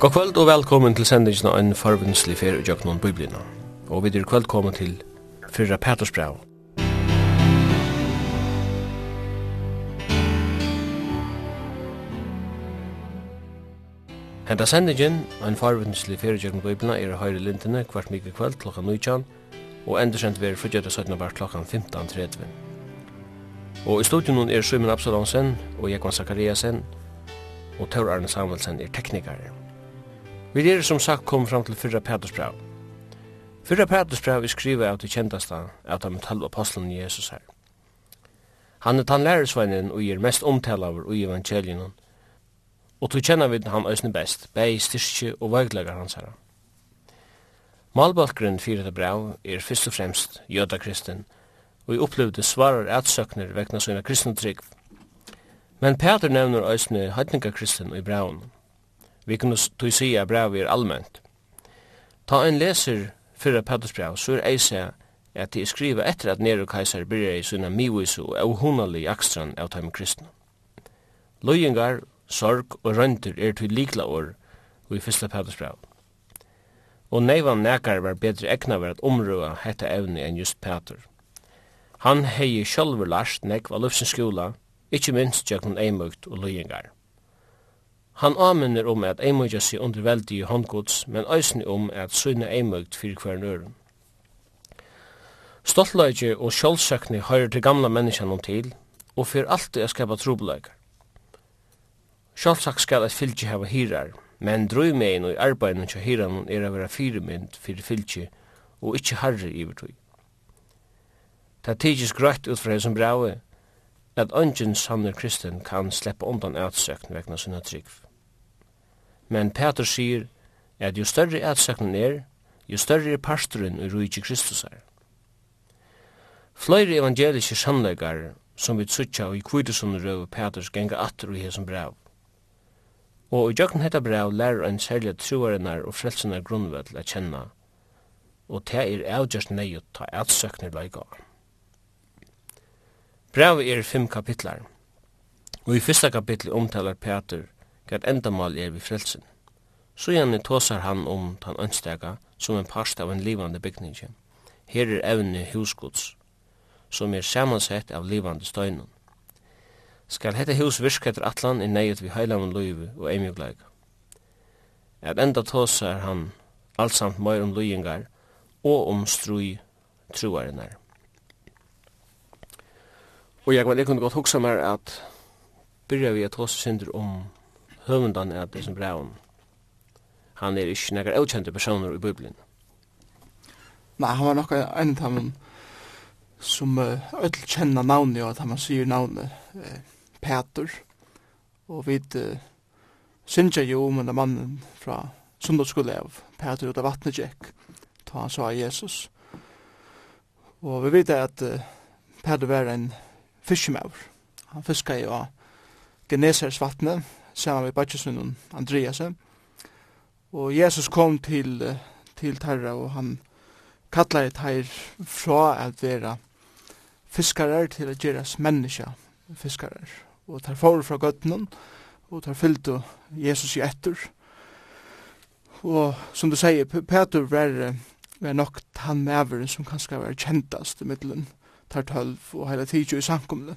God kvöld og velkommen til sendingen av en forvunnslig fer og jøknon biblina. Og vi er kvöld til fyrra Petersbrev. Henta sendingen av en forvunnslig fer og jøknon biblina er høyre lintene hvert mykje kvöld klokka 19 og endersendt ver fyrir 17 var klokka 15.30. Og i studion er Simon Absalonsen og Jekon Zakariasen og Tor Arne Samuelsen er teknikere. Vi er som sagt kom fram til fyrra Petersbrev. Fyrra Petersbrev er skriva av det kjentasta av de tolv apostlen Jesus her. Han er tann lærersveinen og gir mest omtalaver i evangelien. Og til kjenner vi han øsne best, bei styrke og veiklegar hans her. Malbalkgren fyrir det brev er fyrst og fremst jødakristen, og i opplevde svarar ætsøkner vegna sina kristentrygg. Men Peter nevner øsne heitningakristen i brevnen. Vi kunne tog sige brev er allmönt. Ta en leser fyrra Petrus brev, så er eis at de skriver etter at Nero Kaisar byrja i sina mivisu og hunali akstran av taim kristna. Løyingar, sorg og røyntur er til likla år og i fyrsta Petrus brev. Og neivan nekar var bedre egna var at omrua hetta evni enn just Petur. Han hei sjálfur last nekva lufsins skula, ikkje minst jøknun eimugt og løyingar. Han aminner om at eimøyja seg under veldig i håndgods, men eisne om at søyne eimøygt fyrir hver nøren. Stoltløyge og sjálfsøkni høyrer til gamla menneskjanon til, og fyrir alltid er skapa trobeleikar. Sjålsøk skal et fylgje hava hirar, men drøymein og i arbeidin til hiran er a vera fyrirmynd fyrir fylgje og ikkje harri ivertøy. Det er tidsis grøtt ut fra som braue, at ungen sanner kristen kan sleppa undan utsøkn vegna sunna tryggf. Men Peter sier at jo større ætsøknen er, jo større er pastoren i rujtje Kristus er. Fløyre evangeliske sannleikar som vi tsutja og i kvidesunder røv Peters genga atter og hesson brev. Og i jøkken hetta brev lærer en særlig truarinnar og frelsenar grunnvall a kjenna, og te er avgjørst neiut ta ætsøkner leika. Brevet er fem kapitlar, og i fyrsta kapitlet omtalar Peter – gert endamal er vi frelsen. Så gjerne tåsar han om tan ønstega som en parst av en livande bygning. Her er evne husgods, som er samansett av livande støynun. Skal hette hus virka etter atlan i neiet vi heilavun løyve og eimjugleika. At enda tåsar han allsamt møyr om loyingar og om strui truarenar. Og jeg, kunne godt hugsa meg at byrja vi at hos synder om høvundan er det som braun. Han er ikke nekkar avkjente personer i Bibelen. Nei, han var nokka en av dem som öll kjenna navnet, og at han sier navnet uh, Peter. Og vi uh, synger jo om en mannen fra sundagsskole av Peter ut av vattnet gikk, ta han sa Jesus. Og vi vet at uh, Peter var en fiskemaur. Han fiskar jo av Genesers vattnet, saman við Batjesvinnen Andreas. Og Jesus kom til, til Terra, og han kallar Terra frá at vera fiskarar til at gerast menneska fiskarar. Og tar får frá gøtnum og Terra fyllte Jesus i etter. Og som du sier, Petur var, var nok han maveren som kanskje var kjentast i middelen, tar tølv og hele tidsjø i samkomne.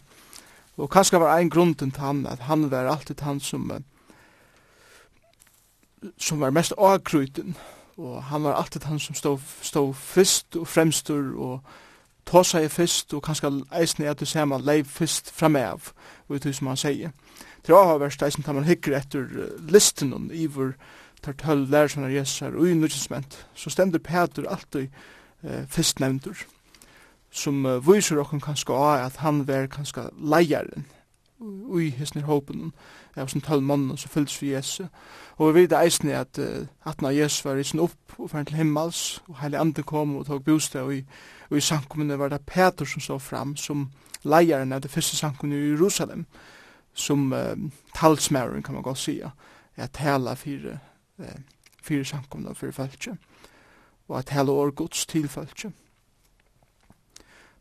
Og kanskje var ein grunn til han, at han var alltid han som, som var mest avkryten, og han var alltid han som stod, stod fyrst og fremstur, og tåsa i fyrst, og kanskje eisne at du ser man leiv fyrst framav, og det som han sier. Det var verst eisne tar man hikker etter listen og iver tar tøll lærer som er jesar, og i nudjensment, så stender Peter alltid eh, fyrst nevndur som uh, viser okkur kanskje av at han var kanskje leieren ui hisnir hopen av sin tølv mannen som fylls for Jesu. Og vi vet eisne at uh, atna Jesu var risen opp og fyrir til himmels, og heilig andre kom og tog bostad, og i, og i sankumene var det Peter som stod fram som leieren av det første sankumene i Jerusalem, som uh, talsmæren kan man godt sia, at tala fyrir, uh, fyrir sankumene fyrir fylkje, og at tala år gods til fylkje.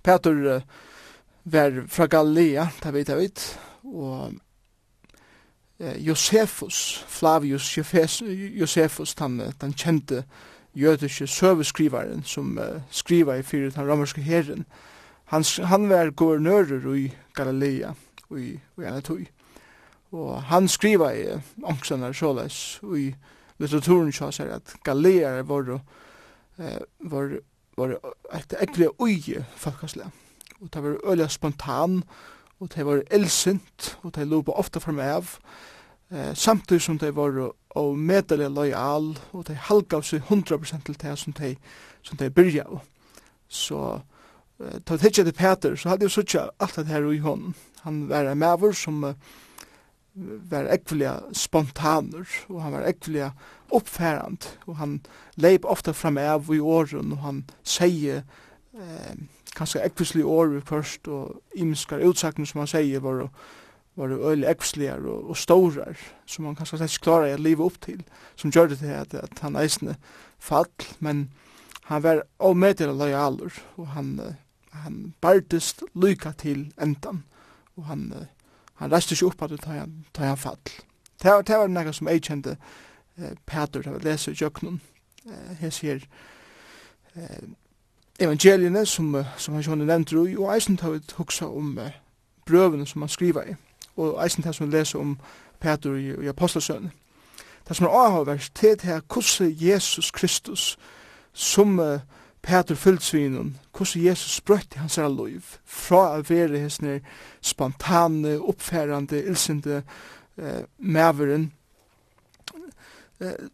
Peter var fra Galilea, det vet jeg vet, og Josefus, Flavius Josefus, den, den kjente jødiske søveskrivaren som uh, skriva i fyrir den romerske herren. Han, han var guvernører i Galilea og i, i Anatoi. Og han skriva i uh, ångstene såleis i litteraturen sa seg at Galilea var, uh, var var et ekle uige folkasle. Og det var øyla spontan, og det var elsynt, og det lopa ofta fram av, eh, samtidig som det var og medelig lojal, og de halgav seg 100% til det som de, som de byrja av. Så eh, ta tidsja til Peter, så hadde jeg suttja alt det her i hånden. Han var en maver som eh, var ekvelia spontaner, og han var ekvelia oppfærand, og han leip ofta fram av i åren, og han sier eh, kanskje ekvislige år først, og imskar utsakene som han sier var, var øyelig ekvisligere og, og stårar, som han kanskje slett klarer å leve opp til, som gjør det til at, at han eisne fall, men han var avmedelig lojaler og han, han bardest lyka til endan, og han han reiste ikke opp at det tar han, tar han fall. Det var, det var noe som jeg kjente eh, Peter, det var leser i kjøkkenen, eh, jeg sier eh, evangeliene som, som han kjønner nevnt i, og eisen tar vi huksa om eh, brøvene som han skriver i, og eisen tar som leser om Peter i, i Apostelsønnen. Det som er avhåverst, det er hvordan Jesus Kristus som uh, Peter fyldsvinen, hvordan Jesus sprøytte hans her liv, fra å være hans spontane, oppfærende, ilsende eh, maveren, eh,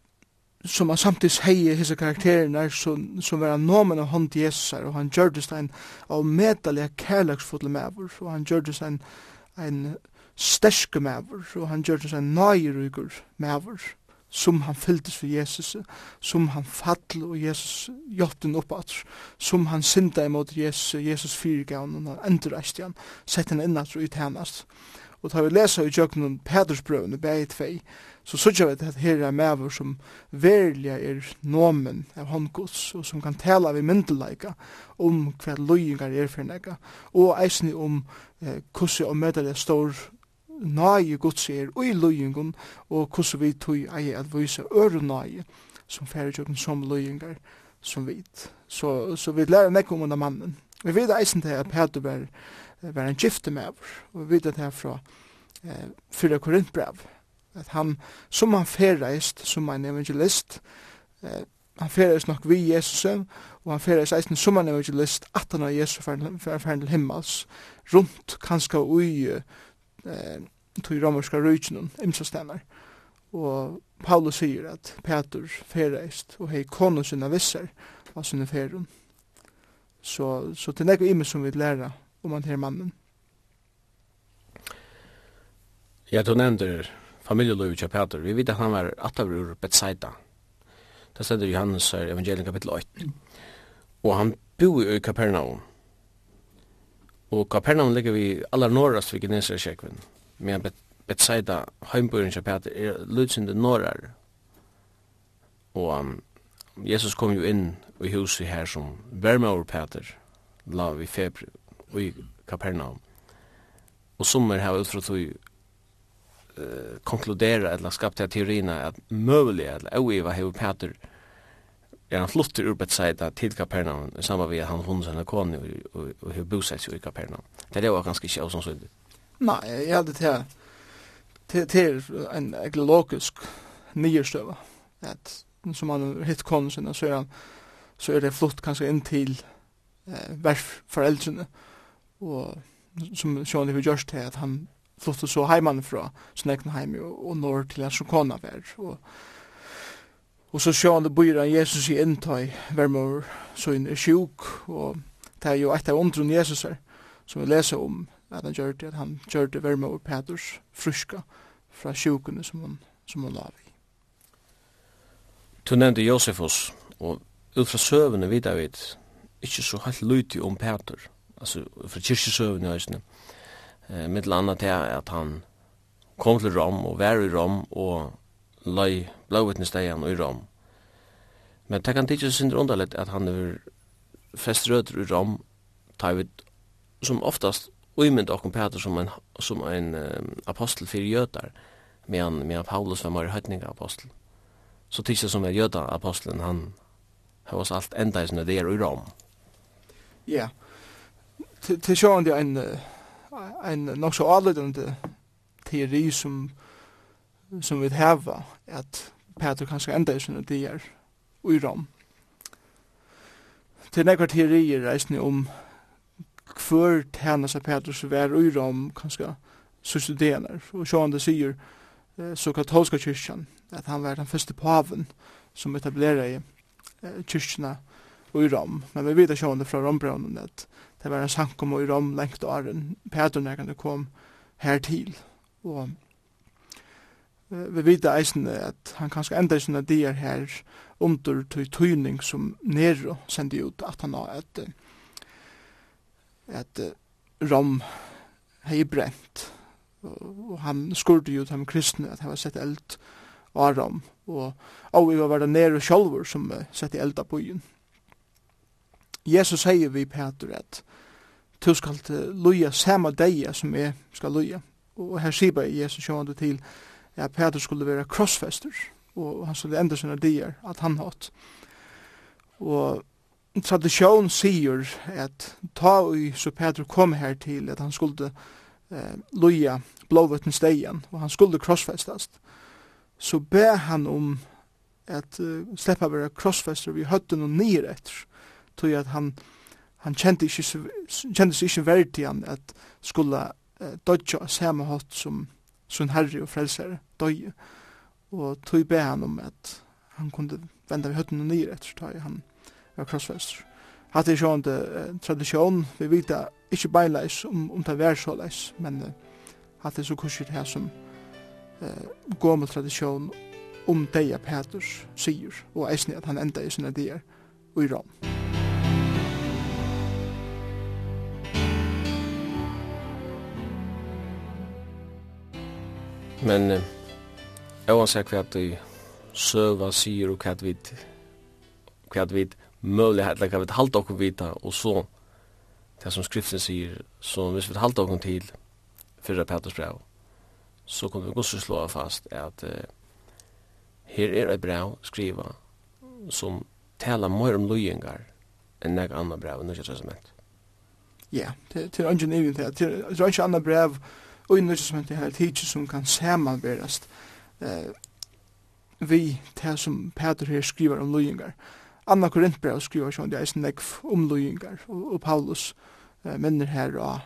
som han samtidig heier hese karakterene som, som var nomen av hånd Jesus her, og han gjørdes en av medelig kærleksfotle maver, og han gjørdes en, en sterske maver, og han gjørdes en nøyrygur maver, som han fylltes for Jesus, som han fall og Jesus hjelpte den opp at, som han synda imot Jesus, Jesus fyrirgav og han endur eist sett han inn og uthennast. Og da vi lesa i jøkken Petersbrøvene, bæg i tvei, så sørger vi at her er maver som verlig er nomen av håndgods, og som kan tala vi myndelaika om hva løyingar er for nega, og eisne om eh, kussi og medelig stor nøye gods er og i løyingun og hvordan vi tog ei at vise øre nøye som færre tjøkken som løyingar som vit. Så, så vi lærer nekko om under mannen. Vi vet eisen til at Peter var, var en gifte med og vi vet det her fra eh, Fyra Korintbrev at han, som han færreist, som en evangelist, eh, han færreist nok vi Jesus, og han færreist eisen som en evangelist, at han har Jesus færre til himmels, rundt kanskje ui eh, tog romerska rujtjen, imsastenar. Og Paulus sier at Petur ferreist og hei konu sinna visser av sinne ferrum. Så, så det er nekva ime som vi lærer om han her mannen. Ja, du nevnte familieløy av Petur. Vi vet at han var atavar ur Betsaida. Det stender Johannes evangelium kapitel 8. Og han bor i Kapernaum. Og Kapernaum ligger vi allar norrast vi Genesere kjekven, medan bet Betsaida, heimbøyren kja Peter, er lutsinde norrar. Og um, Jesus kom jo inn i huset her som vermaur Peter, la vi feber i Kapernaum. Og sommer her utfra tog uh, konkludera eller skapte teorina at møvelig eller oiva hever Peter er han flutter ur Bethsaida til Kapernaum, i samband med at han hundet henne kone og, og, har bosatt seg i Kapernaum. Det er jo ganske ikke også sånn. Nei, jeg hadde til, til, til en ekologisk nyerstøve, at som han hitt kone sinne, så er han så er det flott kanskje inn til eh, verforeldrene, og som Sjone har gjort til at han flyttet så heimann fra sin egen heim og, og når til hans kona var, og Og så sjå han det han Jesus i inntøy, vermor så inn er sjuk og det er jo et av ondrun Jesus her som vi leser om at han gjør det at han gjør det vermor Peters fruska fra sjukene som han, som han lav i. Du nevnte Josefus og ut fra søvene vidar vi ikke så helt lytig om Peter altså fra kyrkjesøvene høysene eh, mitt annet er at han kom til Rom og var i Rom og løy blåvittnestegjen i Rom. Men det kan tidsje sindre underligt at han er fest rødder i Rom, tar vi som oftast uimynd okkur Peter som en, som en um, apostel fyrir jötar, medan, medan Paulus var mer høytninga apostel. Så tidsje som er jøda apostelen, han har oss alt enda i sinne der i Rom. Ja, til sjående en, en nok så avledende teori som som vi heva at Peter kanskje enda i sinne dier ui rom. Til nekvar teorier reisne om hver tæna seg Peter som var ui rom kanskje sørste dener. Og sjåan det sier så katolska kyrkjan at han var den første paven som etablerer i kyrkjana ui rom. Men vi vet sjåan det fra rombraunen at det var en sankom ui rom lengt åren. Peter nekvar kom her til og vi vita eisen at han kanskje enda ikke når her under til tøyning som Nero sendi ut at han har et et Rom hei brent. Og han skurde jo til kristne at han var sett eld av Rom og og vi var det Nero sjolver som sett i eld på byen Jesus sier vi Peter at du skal luja samme deia som jeg skal luja og her sier Jesus sjående til ja, Peter skulle være krossfester, og han skulle enda sina dier, at han hatt. Og tradisjon sier at ta i så Peter kom her til at han skulle eh, loja blåvøtten stegen, og han skulle krossfestast, så be han om at uh, sleppa være krossfester vi høtten og nir etter, tog at han, han kjente ikke, kjente seg ikke verdig han at skulle uh, dodja samme hatt som sin herre og frelsere døy, og tog be han om at han kunde venda vi høttene nyr etter tog han var krossfester. Hatt er sjående eh, tradisjon, vi vet ikke beinleis om, om det var såleis, men eh, hatt er så kurset her som eh, gommel tradisjon om deia Peters sier, og eisne at han enda i sine dier og i Rom. Men eh, oavsett hva du søva, sier og hva vi hva vi möjlighet eller hva vi halte okkur vita og så det som skriften sier så hvis vi halte okkur til fyrra Peters brev så kommer vi gos slå fast at uh, her er et brev skriva som talar mer om løyengar enn nek anna brev enn nek testament Ja, det er ungen til. det er ikke anna brev og i nek testament det er et som kan samanverast eh, vi det som Peter her skriver om løyingar. Anna Korintbrev skriver sånn det eisen nekv om løyingar, og, og Paulus eh, minner her og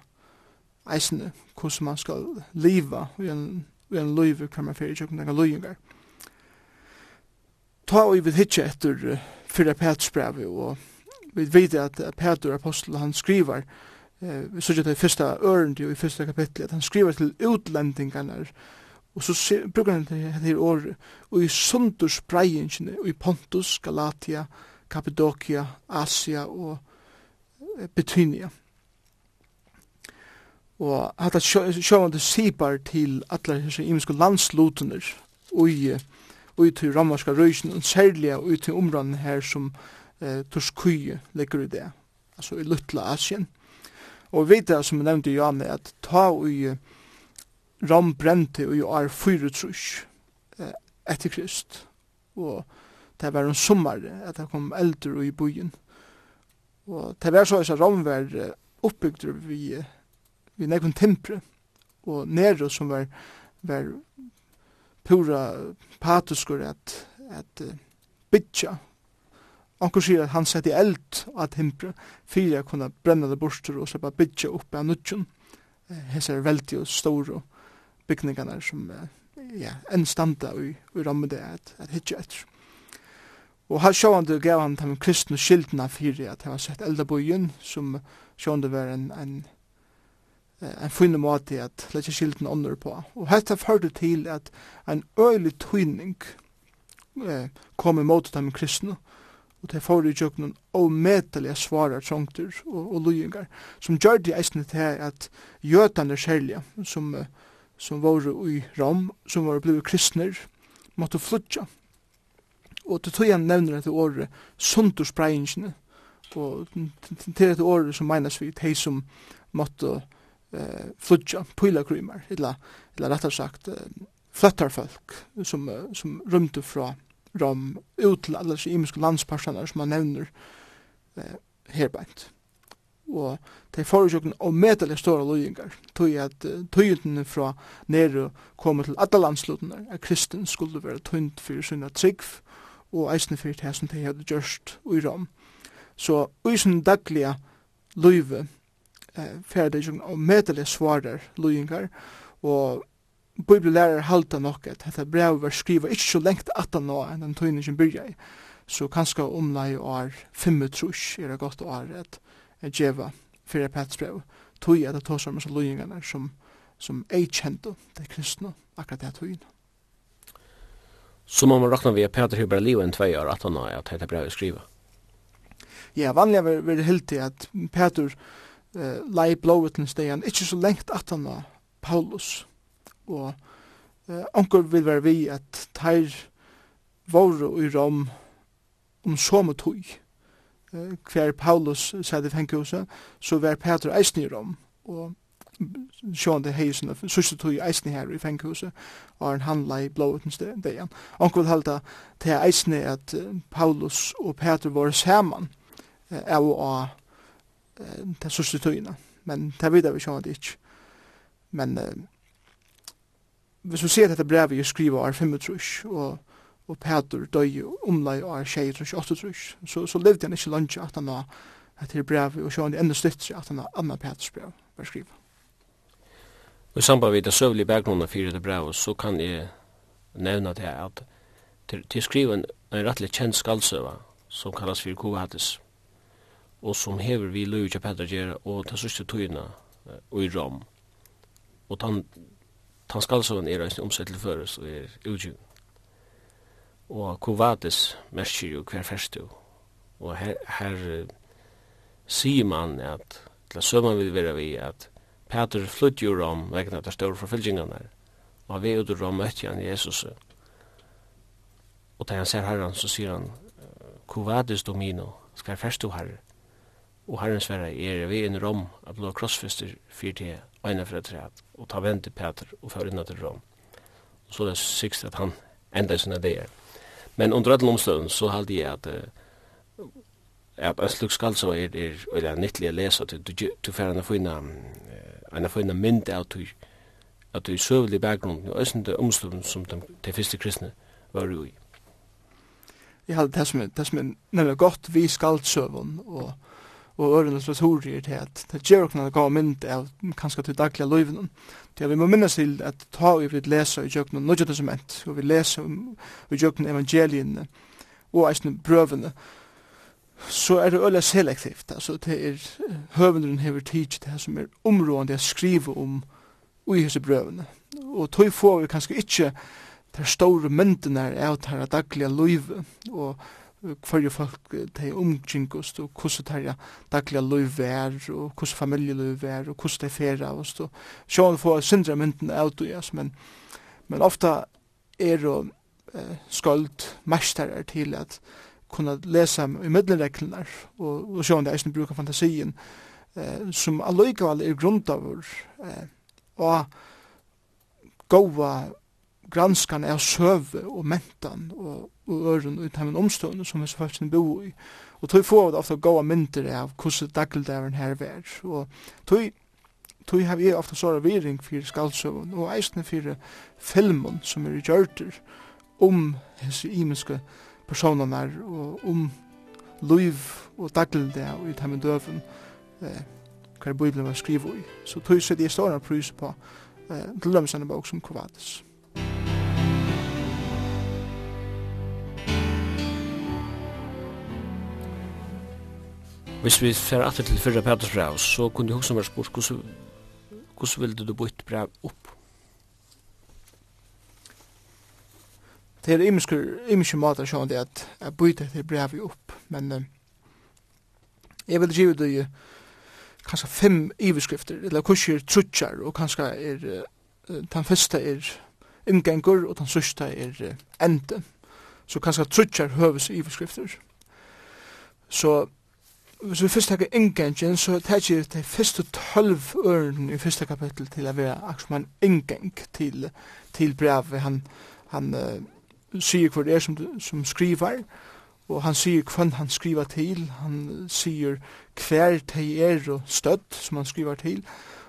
eisene hvordan man skal liva i en, i en løyve hver man fyrir tjokken denga løyingar. Ta og vi vil hitje etter uh, fyrir Peters brev og vi vet at Peter apostel han skriver eh, vi sørger det i fyrsta ørende og i fyrsta kapitlet, han skriver til utlendingarna Og så brukar han dette her år, og i sundurs breiingene, og i Pontus, Galatia, Kappadokia, Asia og Betynia. Og hatt sjåvande sibar til atler hese imiske landslotener ui ui til rammarska røysen, og særlig ui til områden her som eh, Torskui legger i det, altså i Lutla Asien. Og vi vet det som jeg nevnte i Janne, at ta ui Rom brente i år 4 eh, etter Krist. Og det var en sommer at det kom eldre i byen. Og det var så at Rom var oppbygd vi, vi nekvun tempre. Og Nero som var, var pura patuskur at, at uh, bytja. Anker sier at han sett i eld av tempre fyrir jeg kunne brenna det borster og slippa bytja oppe av nudgen. Hesar er veldig og stor og bygningarna som ja, enn standa i, i rammet det at, at hitje etter. Og her sjående gav han de kristne skyldene fyrir at han har sett eldabojen som sjåan sjående var en, en, en finne måte at lette skilten ånder på. Og dette førte til at en øylig tøyning eh, kom i måte dem kristne og det får i jøkken omedelig svarer, trångter og, og løyingar som gjør det eisne til at jøtene særlig som eh, som var i Rom, som var blivit kristner, måtte flutja. Og til tog han nevner dette året, sunderspreiingene, og til dette året som menas vi, de som måtte eh, flutja, pylagrymer, eller, eller rettere sagt, fløttarfolk, som, som rymte fra Rom, ut til alle disse imenske landspersoner som han nevner eh, herbeint og de får og medelig store løyingar, tog at uh, tøyentene fra nere kom til alle landslutene, at kristen skulle være tøynt for sine trygg, og eisne for det som de hadde gjørst i Rom. Så i sin daglige løyve, eh, ferdig jo og medelig svarer løyingar, og bibellærer halta nok at dette brevet var skriva ikke så lengt at han nå enn den tøyne som byrja i. Så kanskje omlai år 5 trus er det godt år at djeva fyrir Pets brev, tog at det tås så løyingarna som, som ei kjento det kristne akkurat det togina. Så må man rakna vi at Peter Huber livet enn tvei år at han har at dette brevet skriva. Ja, vanlig er det helt at Peter uh, lei stegan ikkje så lengt at han har Paulus og eh, onkur vil være vi at teir våre i rom om som og tog hver Paulus sæði fenghuset, så var Peter eisen i Rom, og sjående heisen, sørste tog eisen her i fenghuset, og han handla i blåutens degen. vil halda til eisen at Paulus og Peter var saman, av og av til sørste togene, men det vidar vi sjående ikke. Men hvis vi ser dette brevet, jeg skriver år 35, og og Peter døy omlai og er tjei trus, åttu trus. Så, så levde han ikke lunge at han var etter brev, og så han enda styrt at han var anna Peters brev, var skriva. Og i samband med den søvlige bergrunnen fyrir det brevet, så kan jeg nevna det at til, til skriven en rettelig kjent skaldsøva, som kallas fyrir Kovatis, og som hever vi løy Luja Peter Gjera og den sørste tøyna og i Rom. Og den, den skaldsøven er omsett til føres og er utgjøren og kovatis merker jo hver fest jo. Og her, her sier man at, eller søman vil være vi, at Peter flytt jo rom vegna av større forfylgjengene der. Og vi ut rom møtte han Jesus. Og da han ser herren, så sier han, kovatis domino, skal festu jo herre og Herren sverre er vi en rom at blå krossfester fyrt til øyne fra treet, og ta vent til Peter og før innan til rom. Og så er det sikst at han enda i sånne dager. Men under alle omstøden så hade jag at att Östlux skal så er är eller nyttelig å lese till du du får en fina en fina mynd av du at du søvel i bakgrunnen og och det omstøden som de de første kristne var jo i. Jeg hade det som er, det som er nemlig godt vi skal och og og ørene som er til at det gjør noen gav mynd av kanskje til daglige løyvene. Det vi må minnes til at ta vi vil lese i jøkken Nødja Testament, og vi leser i jøkken evangeliene og eisne brøvene, så er det øyla selektivt. Altså det er høvendren hever tid til det som er områdende å skrive om ui hese brøvene. Og tog får vi kanskje ikke de store myndene er av det daglige løyve, og hverju folk de omkringust og hvordan de daglige løy vær og hvordan familieløy vær og hvordan de færa av oss. Og sjåan få syndra mynden av dujas men, men ofta er og eh, skuld mestarar til at kunna lesa i middelreglunar og, og sjåan det eisen bruka fantasien eh, som alløygaval er grunn av eh, og gåa granskan er søve og mentan og, og øren og utheimen omstående som hese folkene bo i. Og tog får det ofte gåa mynter av hvordan dagligdæren her vær. Og tog tog har vi ofte såra viring fyrir skaldsøven og eisne fyrir filmen som er gjørter om hese imenske personene og om liv og dagligdæ og utheimen døven eh, hver Bibelen var skrivet i. Så tog sitte jeg stående pris på eh, til lømsende bok som Kovatis. Hvis vi fer atter til fyrra Peters brev, så kunne du huske meg spurt, hvordan vil du bytt brev opp? Det er imenske måter sånn det at jeg bytter til brev opp, men uh, jeg vil give det kanskje fem iverskrifter, eller kanskje er trutsjar, og kanskje er uh, den første er inngengur, og den sørste er uh, ende. Så kanskje trutjar høves iverskrifter. Så hvis vi først takker inngangen, så takker vi de første tølv ørene i første kapittel til å være akkurat en inngang til, til brevet. Han, han uh, sier hva det er som, som skriver, og han sier hva han skriver til, han sier hver det er og støtt som han skriver til,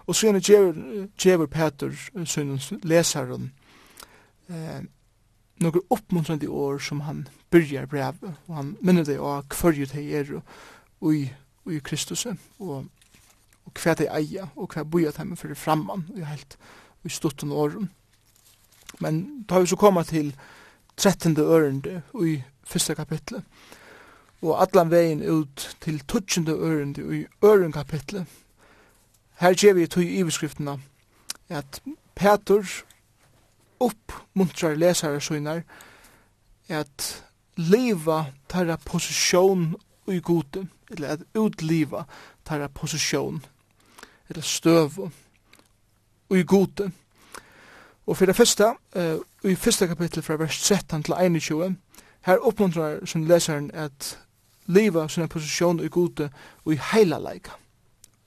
og så gjerne djever, djever Peter, sønnens leseren, eh, noen oppmuntrende år som han byrjar brevet, og han minner det av hver det er og i, i Kristus og, og hva de eier og hva bøyer dem for framman og helt i stutten åren. Men da har vi så kommet til 13. ørende i første kapitlet og allan vegin ut til 12. ørende i øren kapitlet. Her ser vi tog i beskriftene at Petur uppmuntrar lesare søgnar at leva tarra posisjon i gode eller at utliva tæra posisjon, eller støv, og i gode. Og for det første, uh, i første kapittel fra vers 13 til 21, her oppmuntrar sin leseren at liva sin posisjon i gode og i heila leika.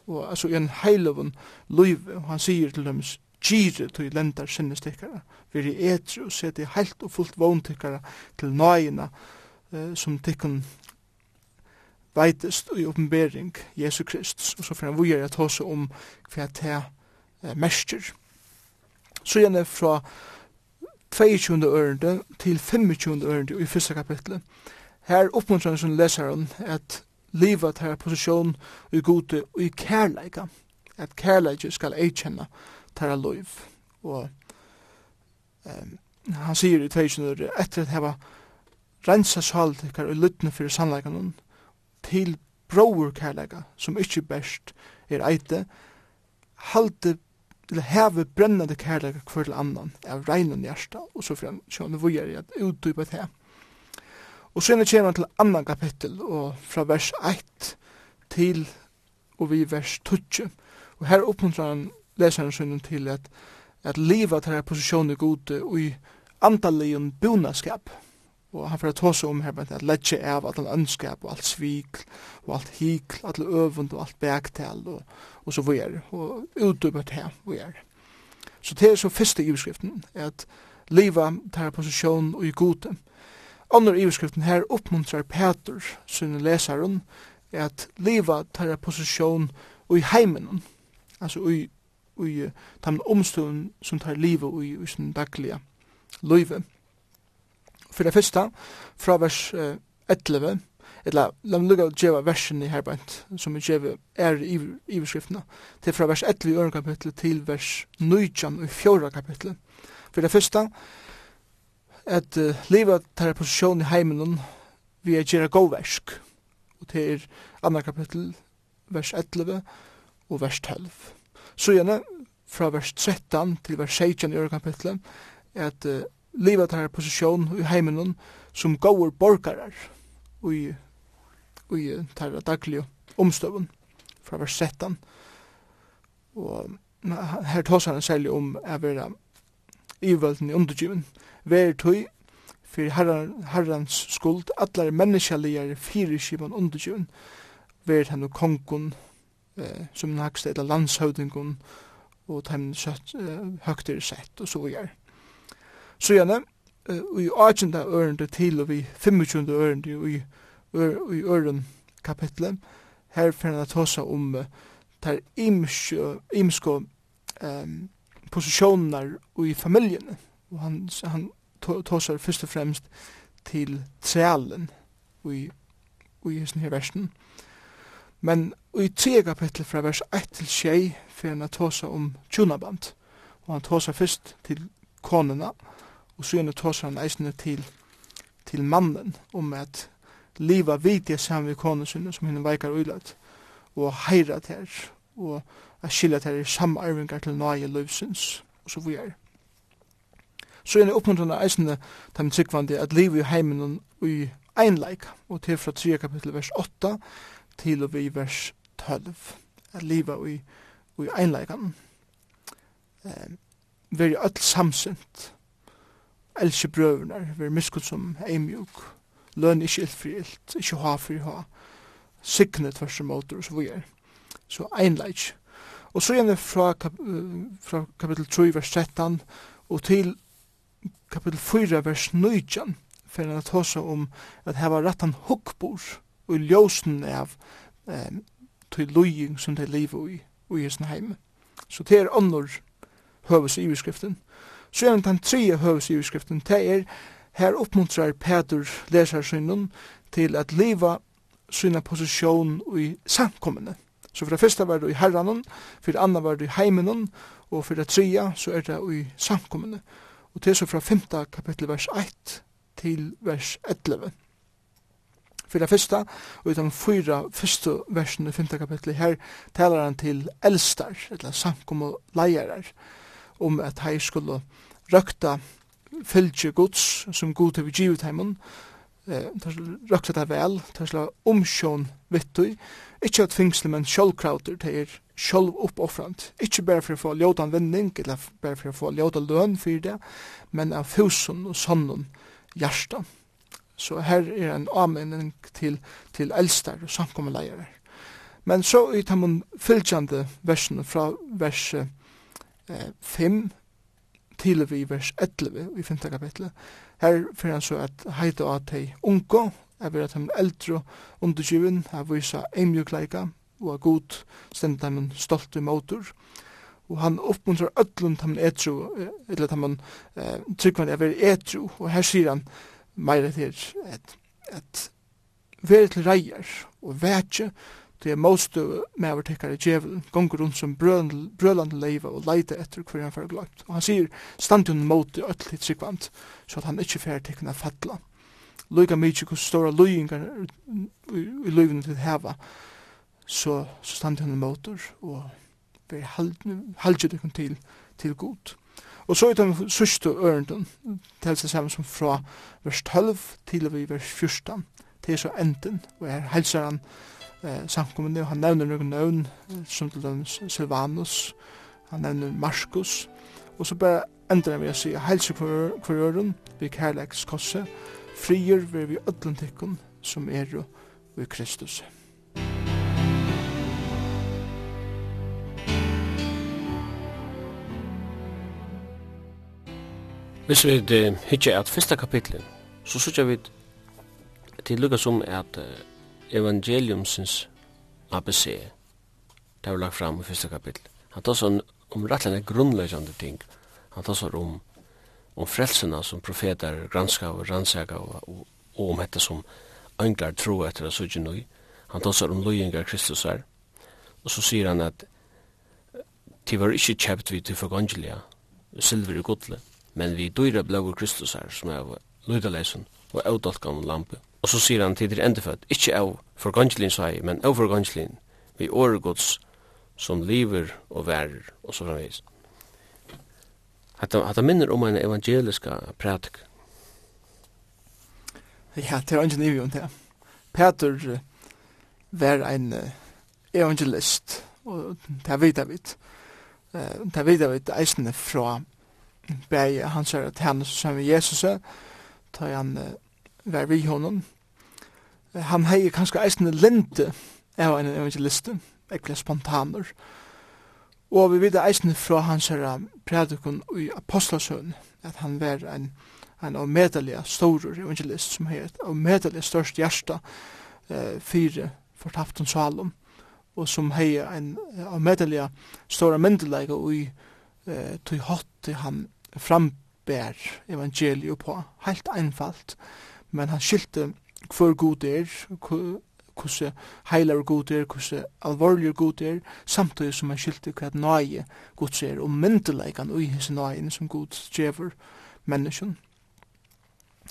Og altså i en heilavun liv, og han sier til dem, gyrir til lendar sinnestikkara, veri etru og seti heilt og fullt vondtikkara til nøyina, uh, som tikkun veitest i oppenbering Jesu Krist, og så får han vujer at hos om hva det er mestjer. Så gjerne fra 22. ørende til 25. ørende i første kapitlet. Her oppmuntrer han som leseren at livet her posisjon i gode og i kærleika, at kærleika skal eikjenne tæra loiv. Og um, han sier i 22. etter at heva rensa sal og lytne fyrir sannleikanum, til bror kærlega, som ikkje best er eite, halte til heve brennande kærlega kvar til annan av regnen hjärsta, og så fram sjåne vujer i at utdypa det. Og så kommer han til annan kapittel, og fra vers 1 til og vi vers 20. Og her oppmuntrar han lesaren sønnen til at, at livet er posisjonen gode og i antaligen bonaskap og han får ta seg om her, at letja av allan ønskap og alt svik, og alt hikl, alt øvund og alt bæktal og, og så vare, og utdømmet her er. Så det er så første iverskriften, at liva tar posisjon og i gode. Andre iverskriften her oppmuntrar Peter, sunne lesaren, at liva tar posisjon og i heimen, altså i, i, i, i, i, i, i, i, i, i, i, i, i, i, i, i, i, for det første, fra vers 11, eller la meg lukka djeva versen i herbeint, som djeva er i iverskriftene, til fra vers 11 i øren kapittel til vers 19 i fjorda kapittel. For det første, at uh, livet tar posisjon i heimen vi er gjerra gåversk, og til er andre kapittel, vers 11 og vers 12. Så gjerne, fra vers 13 til vers 16 i øren kapittel, at uh, liva tar posisjon i heimen som gåur borgarar i, i tar daglige omstøvun fra vers 17 Og her tås han særlig om å være ivølden i undergiven. ver tøy for herran, herrans skuld, allar menneskeligere fire skivan undergiven. ver han og kongen eh, som den eller landshøvdingun og dem eh, høgtir sett, og så gjør. Så gjerne, i 18. ørende til og i 25. ørende i, i øren kapitlet, her finner jeg tåsa om uh, ter imsko, um, posisjoner i familjen. Og han, han tåsar først og fremst til trealen i, i hessen her versen. Men i tre kapittel fra vers 1 til 6 finner jeg tåsa om tjunaband. Og han tåsar først til konuna, og så gjerne tåsar han eisne til, til mannen om at liva vidje saman vi konen sinne som henne veikar uilat, og heira ter, og a skilja ter i samarvingar til nage løvsins, og så vi er. Så gjerne oppmuntrande eisne tam tryggvandi at liv i heimen og i einleik, og til fra 3 kapitel vers 8 til og vi vers 12, at liva i, i einleikan. Um, veri öll samsint, elski brøvnar, veri miskull som eimjuk, løn ikkje ilfrilt, ikkje ha fri ha, sikne tvers og og så vi er. Så einleik. Og så gjerne fra, kap fra kapitel 3, vers 13, og til kapitel 4, vers 19, fyrir han at hosa om at hava rattan hukkbor og ljósen av eh, til lujing som det livet i, i hesten heim. Så det er annor høvesiverskriften. Så er den tredje høvesiverskriften, det er her oppmuntrar Peter lesarsynun til at leva syna posisjon i samkommende. Så for det første var det i herranen, for det andre var det i heimenen, og for det tredje så er det i samkommende. Og til så fra 5. kapittel vers 1 til vers 11. For det første, og i de fyra første versene i 5. kapittel her, taler han til eldstar, eller samkommende leierar om at hei skulle røkta fylgje gods som god til vi givet heimen, eh, røkta det vel, ta slag omsjån vittui, ikkje at fingsle, men sjålkrauter, det er sjálv oppoffrant, Ikkje bare for å få ljóta vending, eller bare for å få ljóta løn for det, men av fusen og sannun hjärsta. Så her er en anmenning til, til eldstar og samkommeleier. Men så i tamon fylgjande versen fra vers eh, 5 til vi vers 11 i 5. kapitlet. Her fyrir han så at heita at hei unko, er vi er at eldre undergiven, at visa eimjukleika, og er god stendt dem stolt i motor. Og han oppmuntrar öllum tamen etru, eller tamen eh, tryggvann er veri etru, og her sier han meira til at, at veri til reier og vetje, Det er most med tekkare djevelen, gonger rundt som brølande leiva og leita etter hver han fyrir glemt. Og han sier, stand hun mot i öll hitt sikvant, så at han ikkje fyrir tekna fatla. Luga mykje hos stora lujingar i lugingar til heva, så, så stand hun mot og vi halde det til, til god. Og så er det sørste ørenden, til seg sammen som fra vers 12 til vi vers 14, til så enden, og her helser han eh, samkommende, og han nevner noen nøvn, som til den Silvanus, han nevner Markus, og så bare ender han ved å si, helse hver øren, vi kærleiks kosse, frier vi vi ødlantikken, som er jo ved Kristus. Hvis vi hittar at fyrsta kapitlet, så sykja vi til lukka som at evangeliumsens ABC. Det er lagt fram i første kapittel. Han tar sånn om rettelig grunnleggende ting. Han tar sånn om, om frelsene som profeter granska og rannsaka og, og, og om dette som ønglar tro etter at sudje nøy. Han tar sånn om løyingar Kristus her. Og så sier han at de var ikke kjept vi til forgangelia, silver i godle, men vi døyre blei Kristus her, som er løydalesen og avdalkan lampe. lampe Og så sier han til det endefødt, ikkje av forgangelin, sa jeg, men av forgangelin, vi åregods som lever og værer, og så framvis. Hatta, hatta minner om en evangeliska pratik. Ja, det er ikke nivå om det. Peter var en evangelist, og det vet jeg vidt. Det vet jeg vidt eisene fra Berge, han sier at han som Jesus ta tar han var vi honom, han hei kanskje eisne lente. Av en evangelist, ekkert spontaner. Og vi vet eisne fra hans her predikon i apostlasøn, at han var en, en av medelige stor evangelist som hei et avmedelig størst hjärsta eh, fire fortaften salom, og som hei en av avmedelig stora myndelega i eh, tog hatt han frambær evangeliet på, helt einfalt, men han skilte hvor god er, hvordan heilar god er, hvordan alvorlig god er, samtidig som man skilte hva nøye god er, og myndeleikan ui hese nøyen som god djever menneskjen.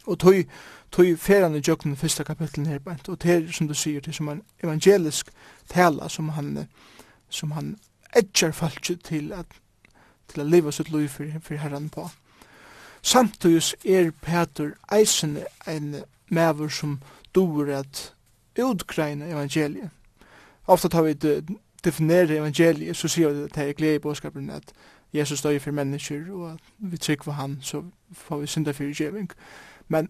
Og tøy, tøy ferane jøkken i første kapitlen her, bænt, og det er, som du sier, det er som en evangelisk tala som han, som han edger falsk til at til at leva sitt liv for, for herran på. Samtidig er Peter eisen en mever som dor at utgreina evangeliet. Ofta tar vi det definere evangeliet, så sier vi at det er glede i bådskapen at Jesus døy for mennesker, og at vi trygg for han, så får vi synda for utgjeving. Men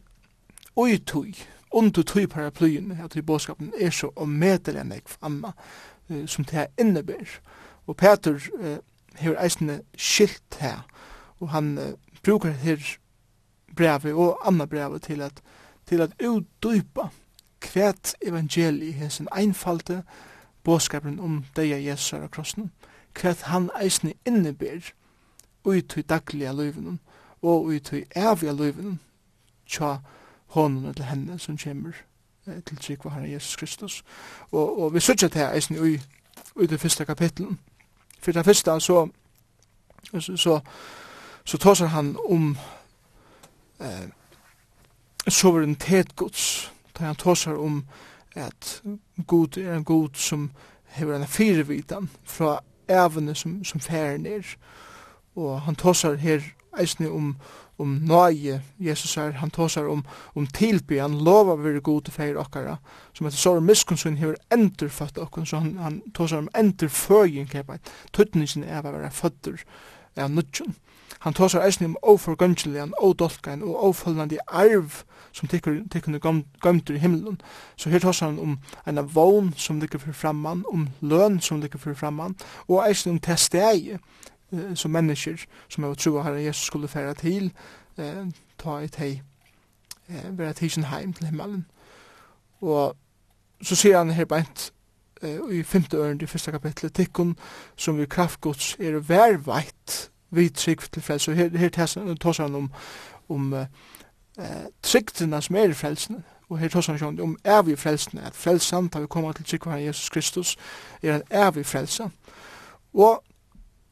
oi tui, under tui paraplyen, at i bådskapen er så omedelig enn ekv anna, eh, som det her innebær. Og Peter eh, hever eisne skilt her, og han eh, brukar her brevet og anna brevet til at til at utdypa kvært evangeli hesen einfalte båskapen om deia Jesus og krossen, kvært han eisne inneber ut i daglige løyvenen og ut i evige løyvenen tja hånden til henne som kommer til trygg var Jesus Kristus. Og, og vi sørger til her eisne i, i det første kapitlen. For det første så så, så, så tåser han om eh, suverenitet Guds. Da han tåsar om at Gud er en Gud som hever en firevitan fra evne som, som færer ned. Og han tåsar her eisne om, om nøye Jesus er, han tåsar om, om tilby, han lovar vi god til fære okkara, som etter sår miskunnsun hever endurfødt okkara, så han, han tåsar om endurføying, tøytningsen er av å være føtter av nudjon. Han tåsar eisne om oforgøngelian, odolkan og ofølnandi arv som tikkun gømtur i himmelen. Så her tåsar han om eina vogn som ligger fyrir framman, om løn som ligger fyrir framman, og eisne om testegi eh, som mennesker som har tro at Jesus skulle færa til, eh, ta i teg, eh, vera sin heim til himmelen. Og så sier han her beint eh, i 5. ørende i 1. kapitlet, tikkun som vi kraftgods er verveit, vi trygg til frelse. Og her, her tåser han om, om uh, trygdina som er i frelsen. Og her tåser han om evig frelsen, at frelsen, tar vi koma til trygg Jesus Kristus, er en evig frelse. Og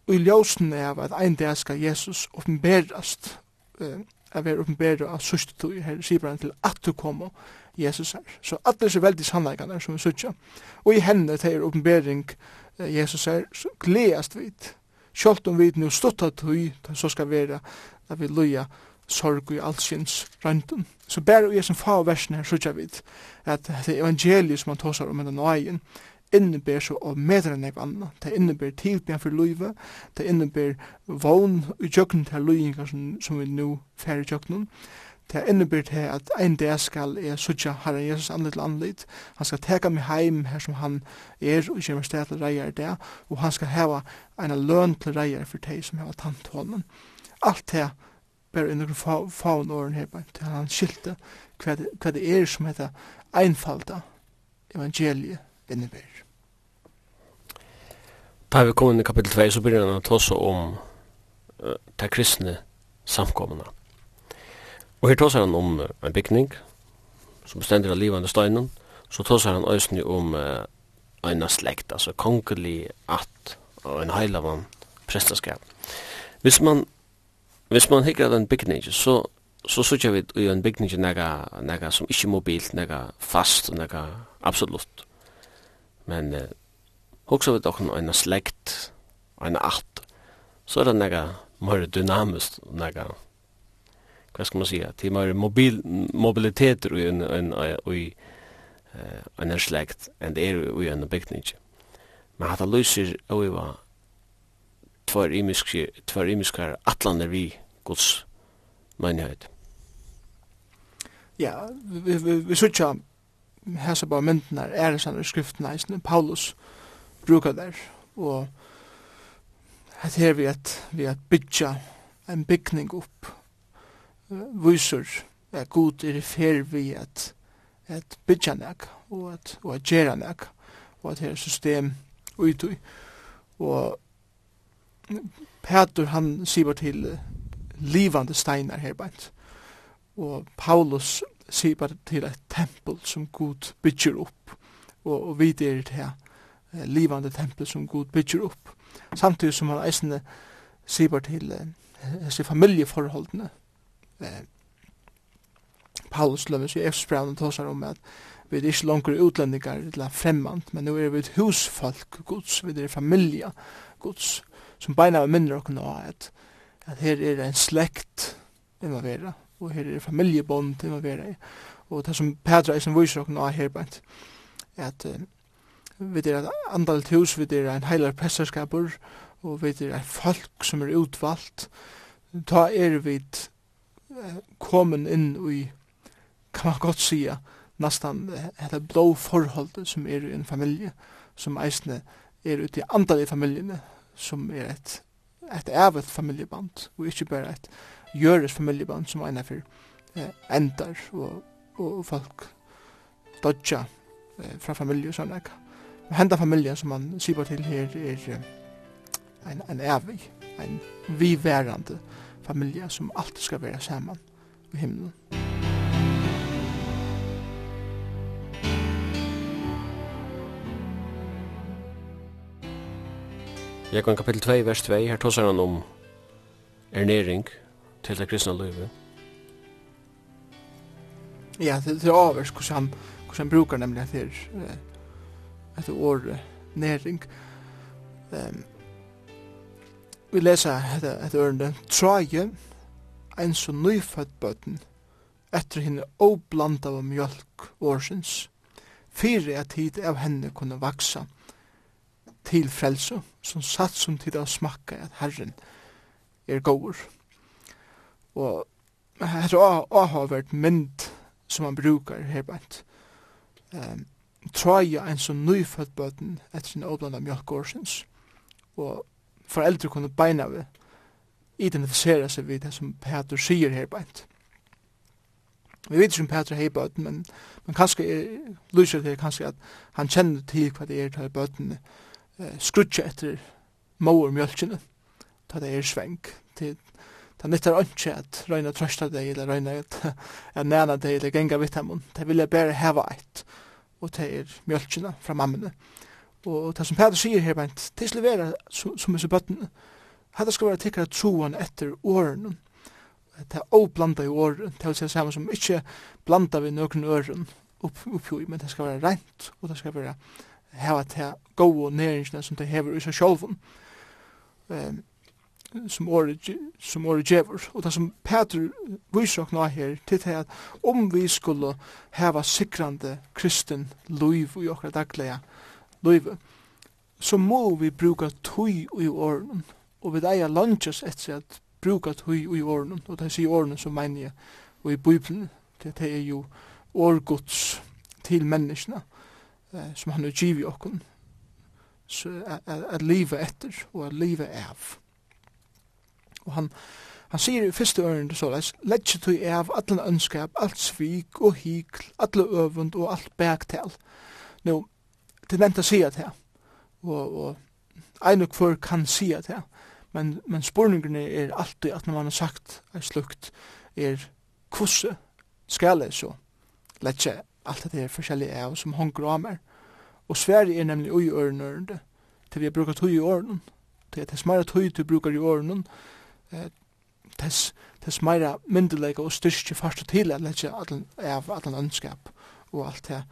i ljósen er at ein dag skal Jesus oppenberast, uh, at være oppenberast av sørste tog, her sier han til at du kommer, Jesus er. Så alle disse veldig sannleikene som vi sørste, Og i henne til er oppenbering Jesus er, så gledast vidt Sjalt om vi nu stutta tøy, så skal være, at vi loja sorg i allsins røyndun. Så bare i som fa og versen her sutja vi, at det evangeliet som han tåsar om den nøyen inneber så av medre enn anna. Det inneber tilbjørn for løyve, det inneber vogn i tjøkken til løyingar som, som vi nu færre jøkken det innebär til at ein dag skal jeg sutja Herren Jesus anlit til anlit. Han skal teka meg heim her som han er og kommer sted til reier det, og han skal heva en løn til reier for deg som heva tant hånden. Alt det ber under noen faun åren her, til han skilte hva det, det er som heter einfalda evangeliet innebär. Da vi kommer inn i kapitel 2, så begynner han å ta oss om uh, det kristne samkommende. Og her tåsar han om en bygning som bestender av livande steinen, så tåsar han òsni om uh, eina slekt, altså kongelig at og en heilavan prestaskap. Hvis man, hvis man hikker av en bygning, så så sykja vi i en bygning nega, nega som ikkje mobilt, nega fast, nega absolutt. Men uh, hoksa vi dokken eina slekt, eina at, så er det nega mer dynamisk, nega vad ska man säga till mer mobil mobilitet och en en en i en släkt and er ju en bäckning. Men hata lyser och var två imiska två imiska atlander vi Guds menighet. Ja, vi vi, vi söker hesa bara myndnar er sannar skriftna eisne Paulus brukar der og hetta her vi at vi at byggja ein byggning upp viser at god er i fer vi at, at bytja nek og at, og at gjerra nek og at her system uitui og Petur han sier til livande steinar her bænt og Paulus sier til et tempel som god bytjer opp og, og vi er til her eh, livande tempel som Gud bygger opp samtidig som han eisende sier til eh, familieforholdene eh, Paulus løven, så i Efsbrann tåsar om at vi er ikke langer utlendingar eller fremmand, men nu er vi et husfolk gods, vi er familja, gods, som beina vi minner okken nå at, at her er en slekt involvera, og her er familjebond involvera og det som Petra eisen viser okken av her bænt, at att vi er et andalt hus, vi er en heilar presserskapur, og vi er et folk som er utvalgt, ta er vi kommen inn i, kan man godt sia, nästan hetta blå forhold som er i en familie, som eisne er ute i andre i familiene, som er et, et evet familjeband, og ikkje bare et gjøres familjeband som eina for eh, endar og, og folk dodja eh, fra familie og sånn ekka. Men henda familien som man sier til her er eh, en, en evig, en viværande familie familja som alltid skal være saman i himmelen. Jeg kan kapittel 2, vers 2, her tåsar han om ernering til det kristna livet. Ja, det er avers hvordan han, hvordan han brukar nemlig at det er et år næring. Um, Vi leser et ørende. Traje, en så nyfødt bøtten, etter henne oblanda av mjölk årsins, fyrir at tid av henne kunne vaksa til frelse, som satt som tid av smakka at Herren er gåur. Og hette å ha vært mynd som man brukar her bænt. Um, ein en så nyfødt bøtten etter henne oblanda av mjölk årsins, og foreldre kunne beina vi identifisera seg vid det som Peter sier her beint. Vi vet ikke om Peter hei bøten, men, men kanskje er, lyser det kanskje at han kjenner til hva det er til bøten eh, skrutja etter mor mjölkjene, ta det er sveng, til Det nyttar ikke at røyna trøsta deg, eller røyna at, at næna deg, eller genga vitt Det vil jeg bare heva eit, og det er mjölkina fra mammene. Eh, Og det som Peter sier her, bænt, det skal være som disse bøttene. Hette skal være tikkere troen etter årene. Det er oblanda i åren, det vil si samme som ikke blanda vi nøkken øren opp, oppgjøy, men det skal være rent, og det skal være heva til gode næringsene som det hever i seg sjolven, Um, som året, som året gjever Og det som Peter viser nå her, til det at om vi skulle heva sikrande kristen liv i okra daglige, livet, så må vi bruka tøy i åren, og vi eier lunches etter at bruka tøy i åren, og det sier åren som mener jeg, og i Bibelen, det er jo årgods til menneskene, eh, som han er givet okken, at livet etter og at livet av. Og han, han sier i første ørende så leis, Letje tog av alle ønskap, alt svik og hikl, alle øvund og alt bergtel.» Nå, det er nevnt å si at her. Og, og ein og hver kan si at her. Men, men spurningene er alltid at når man har sagt er slukt, er kvosse skal jeg så letje alt det er forskjellige av som hongur av meg. Og Sverige er nemlig ui ørnørende til vi har brukat hui i til at det smarra tøy du brukar i åren eh, tess, tess meira myndelega og styrstje fasta til at lette allan, av allan ønskap og alt det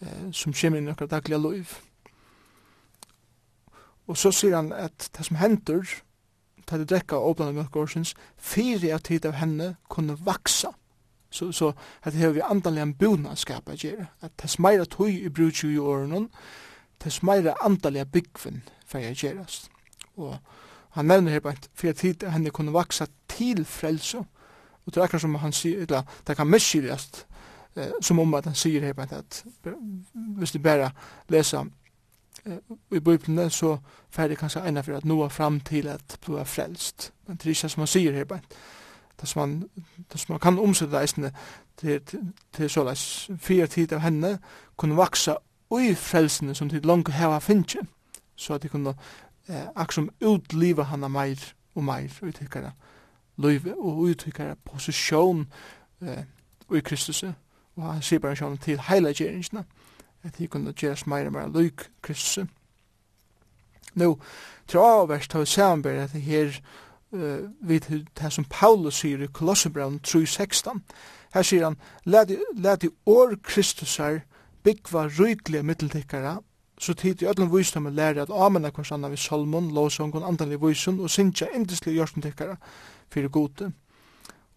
eh, som kommer inn i akkurat dagliga liv. Og så sier han at det som hender, ta det drekka og åpna mjölkorsens, fyrir av tid av henne kunne vaksa. Så, så at det hever vi andanlega en bunanskap at gjere. At det smeira tøy i brutju i åren, det smeira andanlega byggvinn fyrir at gjerast. Og han nevner her bænt, fyrir at hit av henne kunne vaksa til frelse. Og det er akkurat som han sier, eller det kan miskyrast eh, som om at han sier her, enkelt at hvis du bare leser eh, i Bibeln så färdig kanskje ena for at nå fram at du er frelst. Men det er ikke som han säger helt enkelt. Det som man, det som man kan omsette omsätta til, til, til så sådär fire tid av henne kunne vaksa ui frelsene som til langt heva finnje, så at de kunne eh, aksom utliva hana meir og meir og uttykkara løyve og uttykkara posisjon eh, i Kristus og han sier bare sjån til heila gjeringsna, at de kunne gjeres meir og meir lyk Kristus. Nå, til avverst har vi samanbæri at det her uh, vid det som Paulus sier i Kolossebrand 3.16, her sier han, «Lad i år Kristusar byggva ryglige middeltikkara, så tid i öllum vísdom læra at amena hvers anna vi salmon, låsongon, andanlig vísun og sinja indislig hjørstendikkara fyrir gode.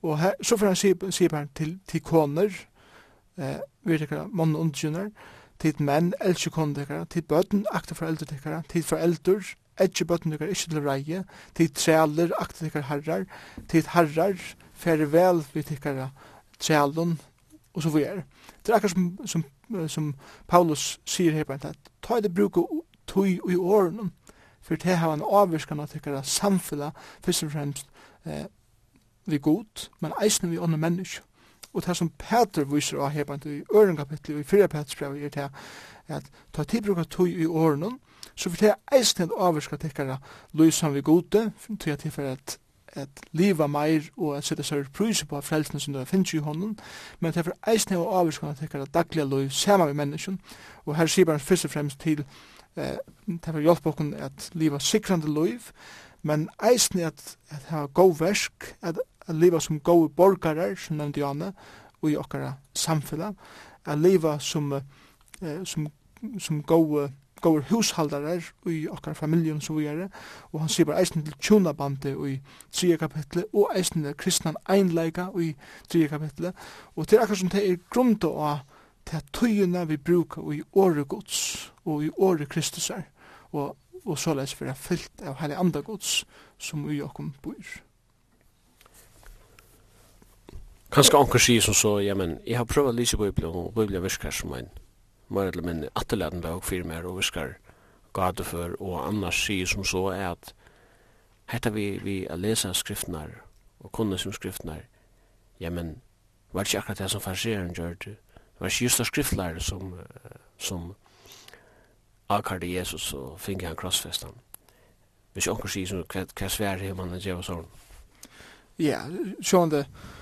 Og her, så får han sier til, til koner, eh, vi tekkara mann og underkjønner, tid menn, elskje kone tekkara, tid bøten, akte foreldre tekkara, tid foreldre, elskje bøtten tekkara, ikkje til reie, tid trealer, akta tekkara herrar, tid herrar, færre vel vi tekkara trealon, og så vi er. Det er akkurat som, som, som Paulus sier her på en tatt, ta i det bruke tøy i åren, for det har en avvirskan av tekkara samfunnet, først og fremst eh, vi god, men eisne vi ånne mennesker og det som Peter viser av her, bant i øren kapittel i fyrre Peters brev, er det at ta tilbrukar tog i årene så for det er eisen at avvirska tekkara lysan vi gode, til at det at at liva meir og at sitte sér pryser på frelsen som det finnes i hånden, men det er for eisen og avvirska at tekkara daglige løy saman med og her sier man først og fremst til eh, det er for hjelp okken at liva sikrande løy, men eisen at, at ha god versk, at at leva som gode borgarar, som nevnte Janne, og i okkara samfella, at leva som, eh, som, som gode gode hushaldarar i okkar familjum så vi er, og han sier bare eisen til tjonabande i 3 kapitlet, og eisen til kristnan einleika i 3 kapitlet, og til akkur som det er grunda å til tøyina vi bruka i åre gods og i åre kristusar, og, og såleis vi er fyllt av heilig anda gods som vi okkom bor. Kanskje anker sier som så, ja, men jeg har prøvd å lyse Bibelen, og Bibelen virker som en mer eller mindre atterleden lag for meg, og virker gade for, og annars sier som så er at hetta vi, vi leser skriftene og kunne som skriftene, ja, men var ikke akkurat det som farseren gjør det, var ikke just av skriftlærer som, som avkarde Jesus og finner han krossfestan. Hvis anker sier som hva, hva svær er man å gjøre sånn? Ja, sånn det, yeah,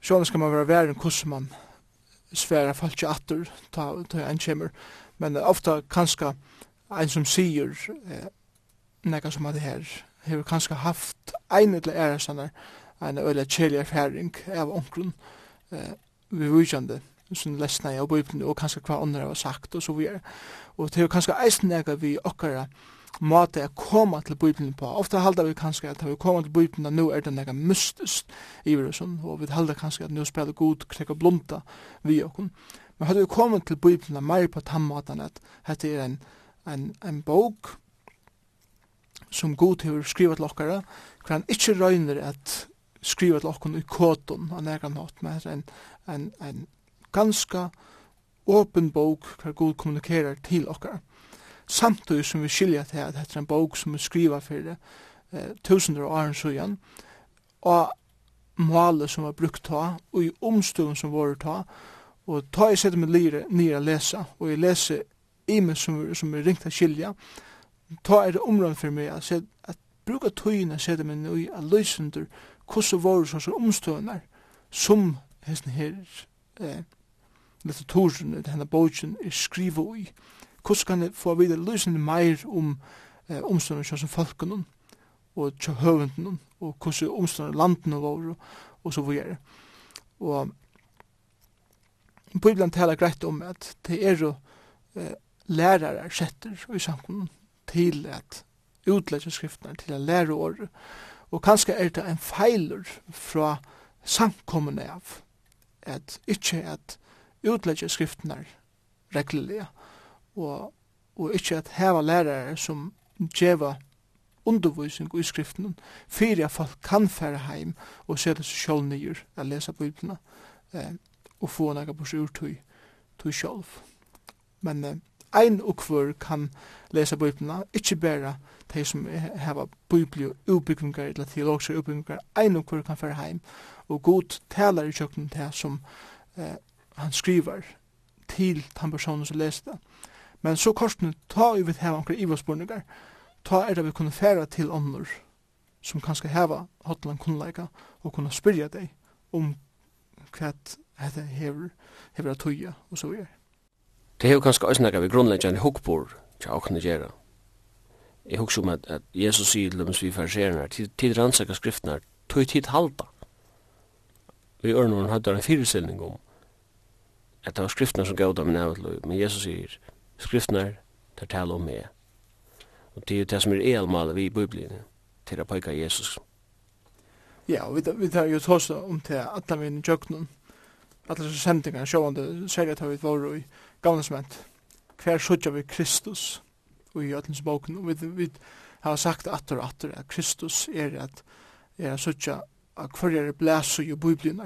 Sjålen skal man være væren hvordan man sværa falsk atur ta, ta ein kjemmer, men ofta kanska ein som sier eh, nekka som at det her hevur kanska haft ein eller er sannar ein øyla chili erfaring av onkrun eh, vi vujande som lesna i og og kanska hva andre har sagt og så við. og det er kanska eisen nekka vi okkara måte å komme til Bibelen på. Ofta halda vi kanskje at vi kommer til Bibelen, nå er det nega mystisk i virusen, og vi halda kanskje at nå spiller god krekka og blomta vi okkur. Men hadde vi kommet til Bibelen mer på tammaten at dette er en, en, en bok som god til å til okkara, hver han ikkje røyner at skriva til okkara i kåton av nega nåt, men en, en, en ganska åpen bok hver god kommunikerer til okkara samtidig som vi skilja til at dette er en bok som vi skriva for det, eh, tusinder av åren Søyan, og målet som var brukt ta, og i omstuen som var ta, og ta i sette med lire nere å lese, og jeg leser imen som, som er ringt av skilja, ta er det områden for meg at, at, at bruka tøyene sette med i a løsender hvordan var det som er som hesten her eh, litteraturen, denne boken er skriva i, hvordan kan jeg få videre løsende mer om eh, omstående kjøs som folkene og kjø høvendene og hvordan omstående landene var og så videre. Og Bibelen taler greit om at det er jo eh, lærere setter i samkommunen til at utlegge skriftene, til at lære året. Og kanskje er det en feiler fra samkommende av at ikke at utlegge skriftene reglelige, og, og ikkje at heva lærare som djeva undervisning i skriften fyrir at folk kan fære heim og sette seg sjål nyer a lesa biblina eh, og få nekka på sig urtøy tøy sjálf. Men eh, ein og kvör kan lesa biblina, ikkje bæra de som heva bibli og utbyggingar eller teologiske utbyggingar, ein og kvör kan fære heim og god talar i kjøkken til som eh, han skriver til den personen som leser det. Men så korsene, ta i vi heva omkring ivarspurningar, ta er det vi kunne færa til ånder som kanskje heva hotlan kunnleika og kunne spyrja deg om hva dette hever, hever at tøya og så er. Det hever kanskje også nekka vi grunnleggja en hukkbor tja okne gjerra. Jeg hukkje om at, at Jesus sier til dem som vi fariserene tid, tid rannsaka skriftene tog tid halda. Vi ørnåren hadde en fyrirsilning om at det var skriftene som gav dem en avtløy, men Jesus sier skriftnar tar tala om meg. Og det er jo det som er elmalet vi i Bibelen, til å pøyka Jesus. Ja, vi, vi tar jo tåsa om til at vi er i jøkkenen, at disse sendingene, sjående, særlig at vi var i gamlesment, hver sutja vi Kristus og i jøttelens boken, og vi, vi har sagt atter og atter at Kristus er at er at sutja at hver er blæs i Bibelen,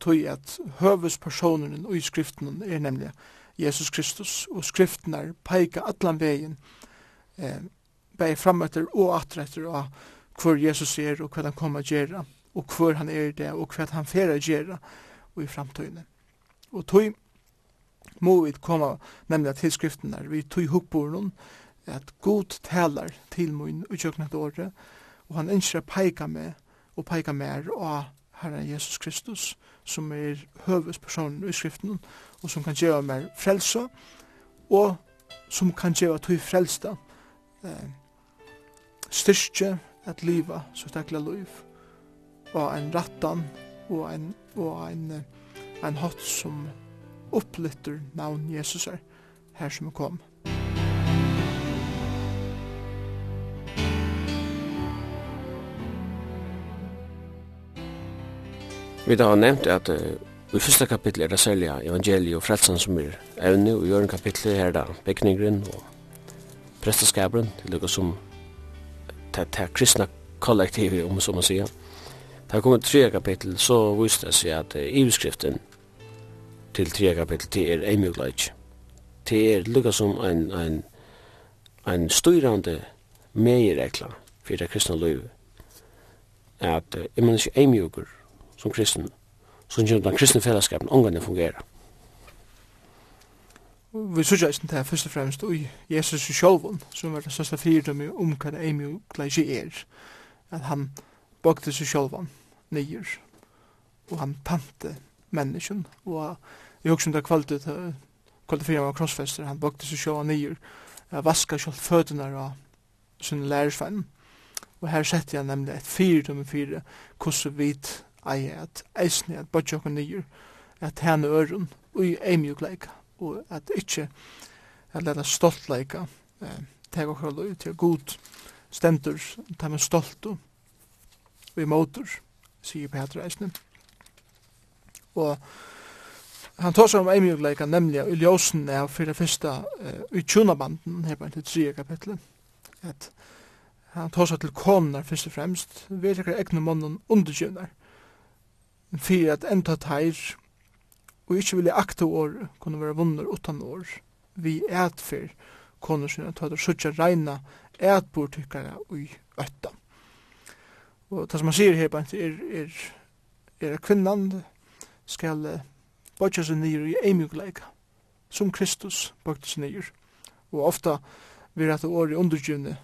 tog at høvespersonen i skriften er nemlig Jesus Kristus, og skriftene peika allan vegin, eh, bæg framötter og atrætter av hvor Jesus er og hva han kommer å gjøre, og hvor han er det, og hva han fer å gjøre og i framtøyne. Og tøy må vi komme nemlig til skriftene, vi tøy hukboren, at god talar til mun og kjøknet året, og han ønsker å peika med, og peika mer av Herre Jesus Kristus, som er høvespersonen i skriften, og som kan gjøre meg frelsa, og som kan gjøre tog frelsta eh, styrke at liva så tekla liv, og en rattan, og en, og en, en hatt som upplytter navn Jesus er, her som er kommet. Vi har nevnt at uh, i første kapittel er det særlig evangeliet og frelsen som er evne, og i øren kapittel er det bekningren og presteskabren, det lukker som det kristna kollektivet, om så man sier. Det kommer tre kapittel, så viser det seg at uh, iverskriften til tre kapittel, til er eimugleik. Det er lukka som en, en, en styrande meierekla for det kristna livet. At uh, er man ikke eimugur, som kristen, så gjør den kristne fellesskapen omgående fungerer. Vi sørger ikke det først og fremst i Jesus i sjølven, som er det største fridomme om hva det er mye gleisje er, at han bakte seg sjølven nyer, og han tante mennesken, og jeg husker det kvalitet, kvalitet av krossfester, han bakte seg sjølven nyer, Jeg vaska sjølv fødene av sin lærersvenn, og her setter jeg nemlig et fyrdømme for hvordan vi ei at eisne at bodja okkur nyer at henne øren ui eimjukleika og at ikkje at leta stoltleika eh, teg okkur løy til god stendur ta med stolt og vi motor sier Petra eisne og han tar seg om eimjukleika nemlig i ljósen er fyrir fyrsta eh, uh, i tjunabanden her på en til tredje kapitlet at han tar seg til konar fyrst og fremst, vi er egne mannen undergjøvnar, fyrir at enda teir og ikkje vilja akta år kunne være vunner utan år vi ætfer koner sinne at høyder sutja reina ætbortykkara ui ötta Og det som han sier her bant er, er, er kvinnan skal bøtja seg nir i eimugleika som Kristus bøtja seg nir og ofta vi at og åri undergivne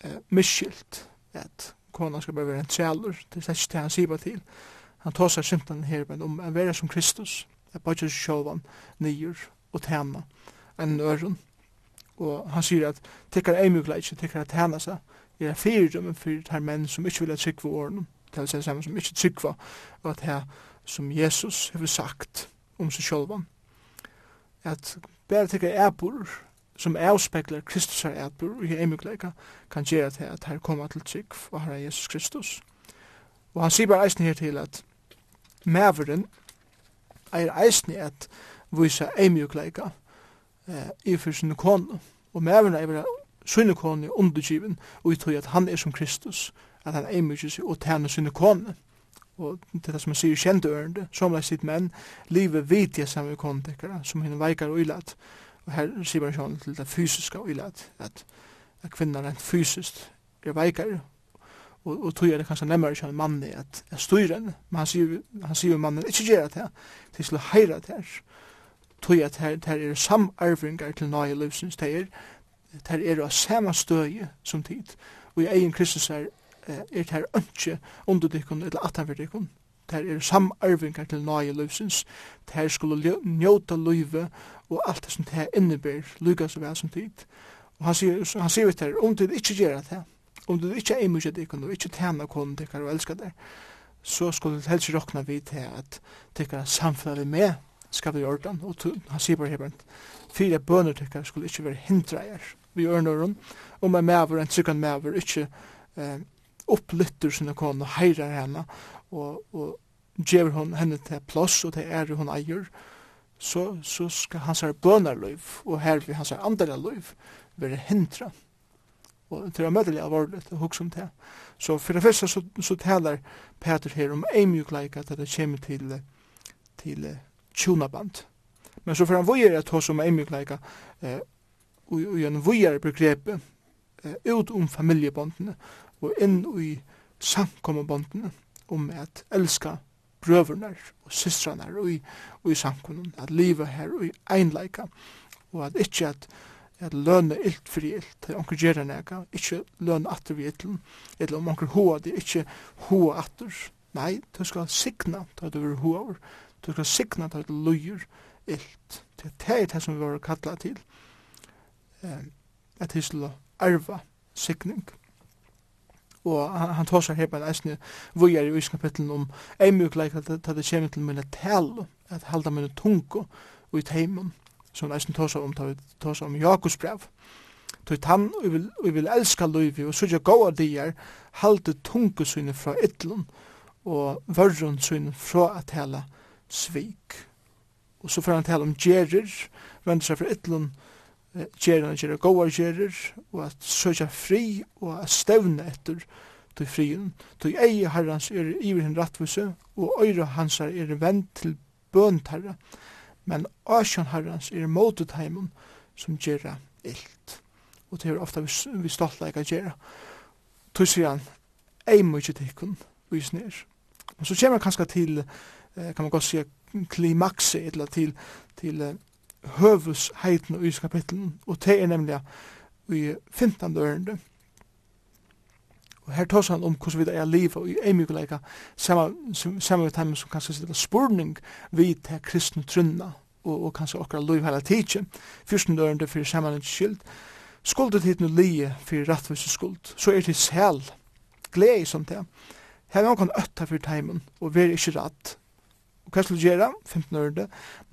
eh, miskilt at kona skal bare være en trælur. Det er ikke det han sier til. Han tar seg simpelthen her, men om en vera som Kristus, er bare ikke sjølvan, nyer og tæna, enn øren. Og han sier at tekkar ei mykleik, tekkar at tæna seg, er en fyrdømme for her menn som ikke vil ha tryggva åren, til å si sammen som ikke tryggva, og at her som Jesus har sagt om seg sjølvan, at bare tekkar æbor, som avspekler Kristus er æbor, og ei eimugleika, kan gjere til at her kommer til trygg, og her er Jesus Kristus. Og han sier bare eisen her til at maveren er eisne at vise eimjukleika eh, i for sin kone. Og maveren er sin kone undergiven, og vi tror at han er som Kristus, at han eimjukleika seg og tæna sin kone. Og til det som han sier kjente ørende, som er sitt menn, livet vet jeg sammen med kone som henne veikar og ilat. Og her sier man sånn til det fysiske og ilat, at, at kvinnan er fysiskt er veikar og, og tog er det kanskje nemmere ikke en mann i at jeg styrer den, men han sier, han sier mannen ikke gjør det her, til skulle heire det her, tog at her, her er samarvringar til nøye livsens, det er, det er av samme støye som tid, og i egen Kristus er, er det her ønske under underdikken eller atanverdikken, det er samarvingar til nøye livsins, det her skulle njóta løyve og alt det som det her inneber lykka så vel som tid. Og han sier, han sier han det her, om det ikke gjør det her, om du ikke er mykje til og ikke tjener konen til og elskar deg, så skulle du helst råkna vid til at tikkara samfunnet med skal vi ordan, og han sier bare her, fire bønner tikkara skulle ikke være hindreier. Vi ørnøren, og med maver, en tryggan maver, ikke eh, opplytter sinne konen og heirar henne, og, og gjever hon henne til plass og til ære hon eier, så, så skal hans her bønerløyv, og her vil hans her andre løyv, være hindra og det er mødelig alvorlig å huske om det. Så for det første så, så taler Peter her om eimjukleika at det kommer til, til tjonaband. Men så får han vujere at hos om eimjukleika eh, og, og en vujere begrep eh, ut om familjebondene og inn i samkommebondene om at elska brøverne og systrene og i, og i samkommunen, at livet her og i einleika og at ikke at at lønne ilt fri ilt, at onker gjerra nega, ikkje lønne atter vi illen, eller om onker hoa det, ikkje hoa atter. Nei, du skal signa til at du er hoa du skal signa til at du løyer ilt. Det er det som vi var kallet til, at vi skulle arva signing. Og han, han tar seg her på en eisne vujar i uiskapitlen om eimugleik at det kommer til mine tal, at halda mine tungo og i teimen, som nesten eisen tåsa om, tåsa om Jakobs brev. Tøy tann, vi vil, vi vil elska løyvi, og sudja gåa dier, halde tungu syne fra ytlun, og vörrun syne fra at hela svik. Og så får han tala om gerir, vendur seg fra ytlun, gerir han gerir gåa gerir, og at sudja fri, og at stevne etter tøy frien. Tøy ei herrans er iver hinn rattvise, og øyra hans er vend til bøntarra men asjan herrans er motet heimen som gjerra illt. Og det er ofta vi, vi stoltleika gjerra. Tusi han, ei mykje tikkun, vi snir. Og så kommer kanskje til, kan man godt sier, klimakse, eller til, til høvus heiten og kapitlen, og det er nemlig i 15. ørende, Og her tås han om hvordan vi er liv og i eimjukleika, samme med dem som kanskje sitter spurning vi til kristne trunna, og, og kanskje okkar liv hele tidsi, fyrsten dørende fyrir samanens skyld, skuldet hit nu lije fyrir rattvise skuld, så er det sel, glede som det, her er noen øtta fyrir teimen, og er ikke ratt, hva skal du gjøre? 15 ørende.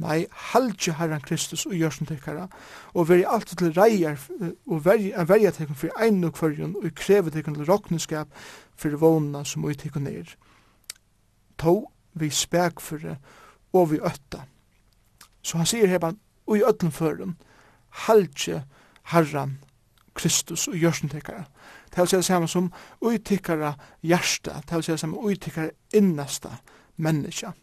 Nei, halvdje herren Kristus og gjør som tekkere, og veri alt til reier, og veri en verja tekken for ein og kvarjon, og kreve tekken til råkneskap for vågna som vi tekken er. To, vi spek for det, og vi øtta. Så han sier her, og i øtlen føren, halvdje herren Kristus og gjør som tekkere. Det vil si det samme som uttikkere hjerte, det vil si det samme uttikkere inneste menneske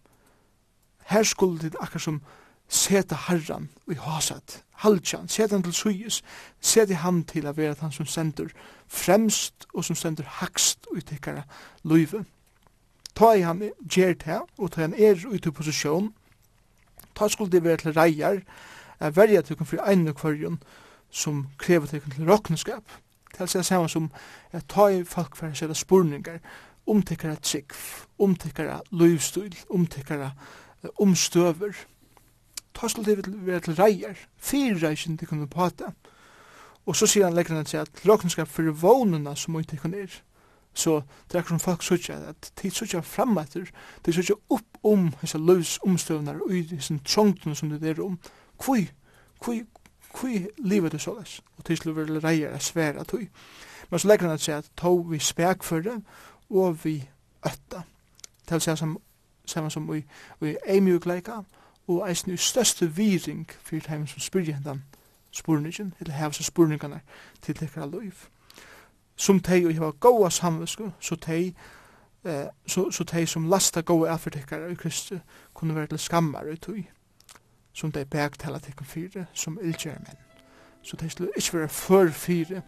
her skulle det akkur som seta herran i hasat, halvtjan, seta han til suyus, seta han til a vera han som sendur fremst og som sendur hakst og tikkara luive. Ta i han gjer det, og ta han er ut i posisjon, ta skulle det vera til reier, verja tukken for einu og kvarjon som krever tukken til rokkenskap. til er samme som ta i folk for å sette spurningar, omtikkara tsikv, omtikkara luivstil, omtikkara omstøver. Ta skulle det være til reier, fire reisen til kunne prate. Og så sier han legger til at råkenskap for vånene som må ikke kunne er. Så det er akkurat som folk sier at de sørger frem etter, de sørger opp om disse løs omstøvner og i disse trångtene som det er om. Hvor, hvor, hvor livet er såles? Og til slutt vil reier er svære at. Men så legger til at tog vi spekfører og vi øtta. Det vil si som saman som vi, vi eimjukleika, og eisen i største viring fyrir heim som spyrir hendan spurningen, eller heva seg spurningarna til tekkara loiv. Som tei og heva goa samvisku, så tei eh, så, så tei som lasta goa afyrtekkara i Kristi kunne være til skammar i tui, som tei begtala tekkum fyrir, som ilgjer menn. Så tei skulle ikkje være før fyrir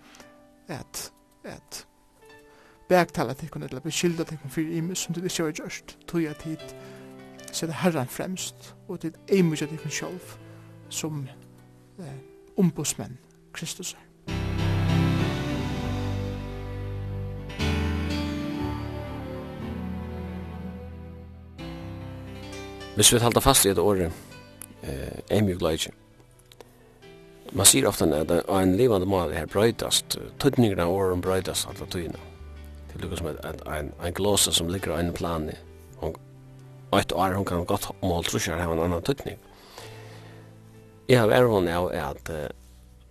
at, at baktala tikkun eller beskylda tikkun fyrir imus som du ikke har gjørst, tog jeg tid sette herran fremst og tid eimutja tykkun sjolv som eh, ombudsmenn Kristus er. Hvis vi halda fast i et året, eh, eimutleidje, Man sier ofta at en levande mål er brøydast, tøtningarna åren brøydast alla tøyna. Det lukkar som en, ein glosa som ligger av en plan i. Eitt år, hon kan godt mål trusjar hava en annan tøtning. Jeg har vært hon av at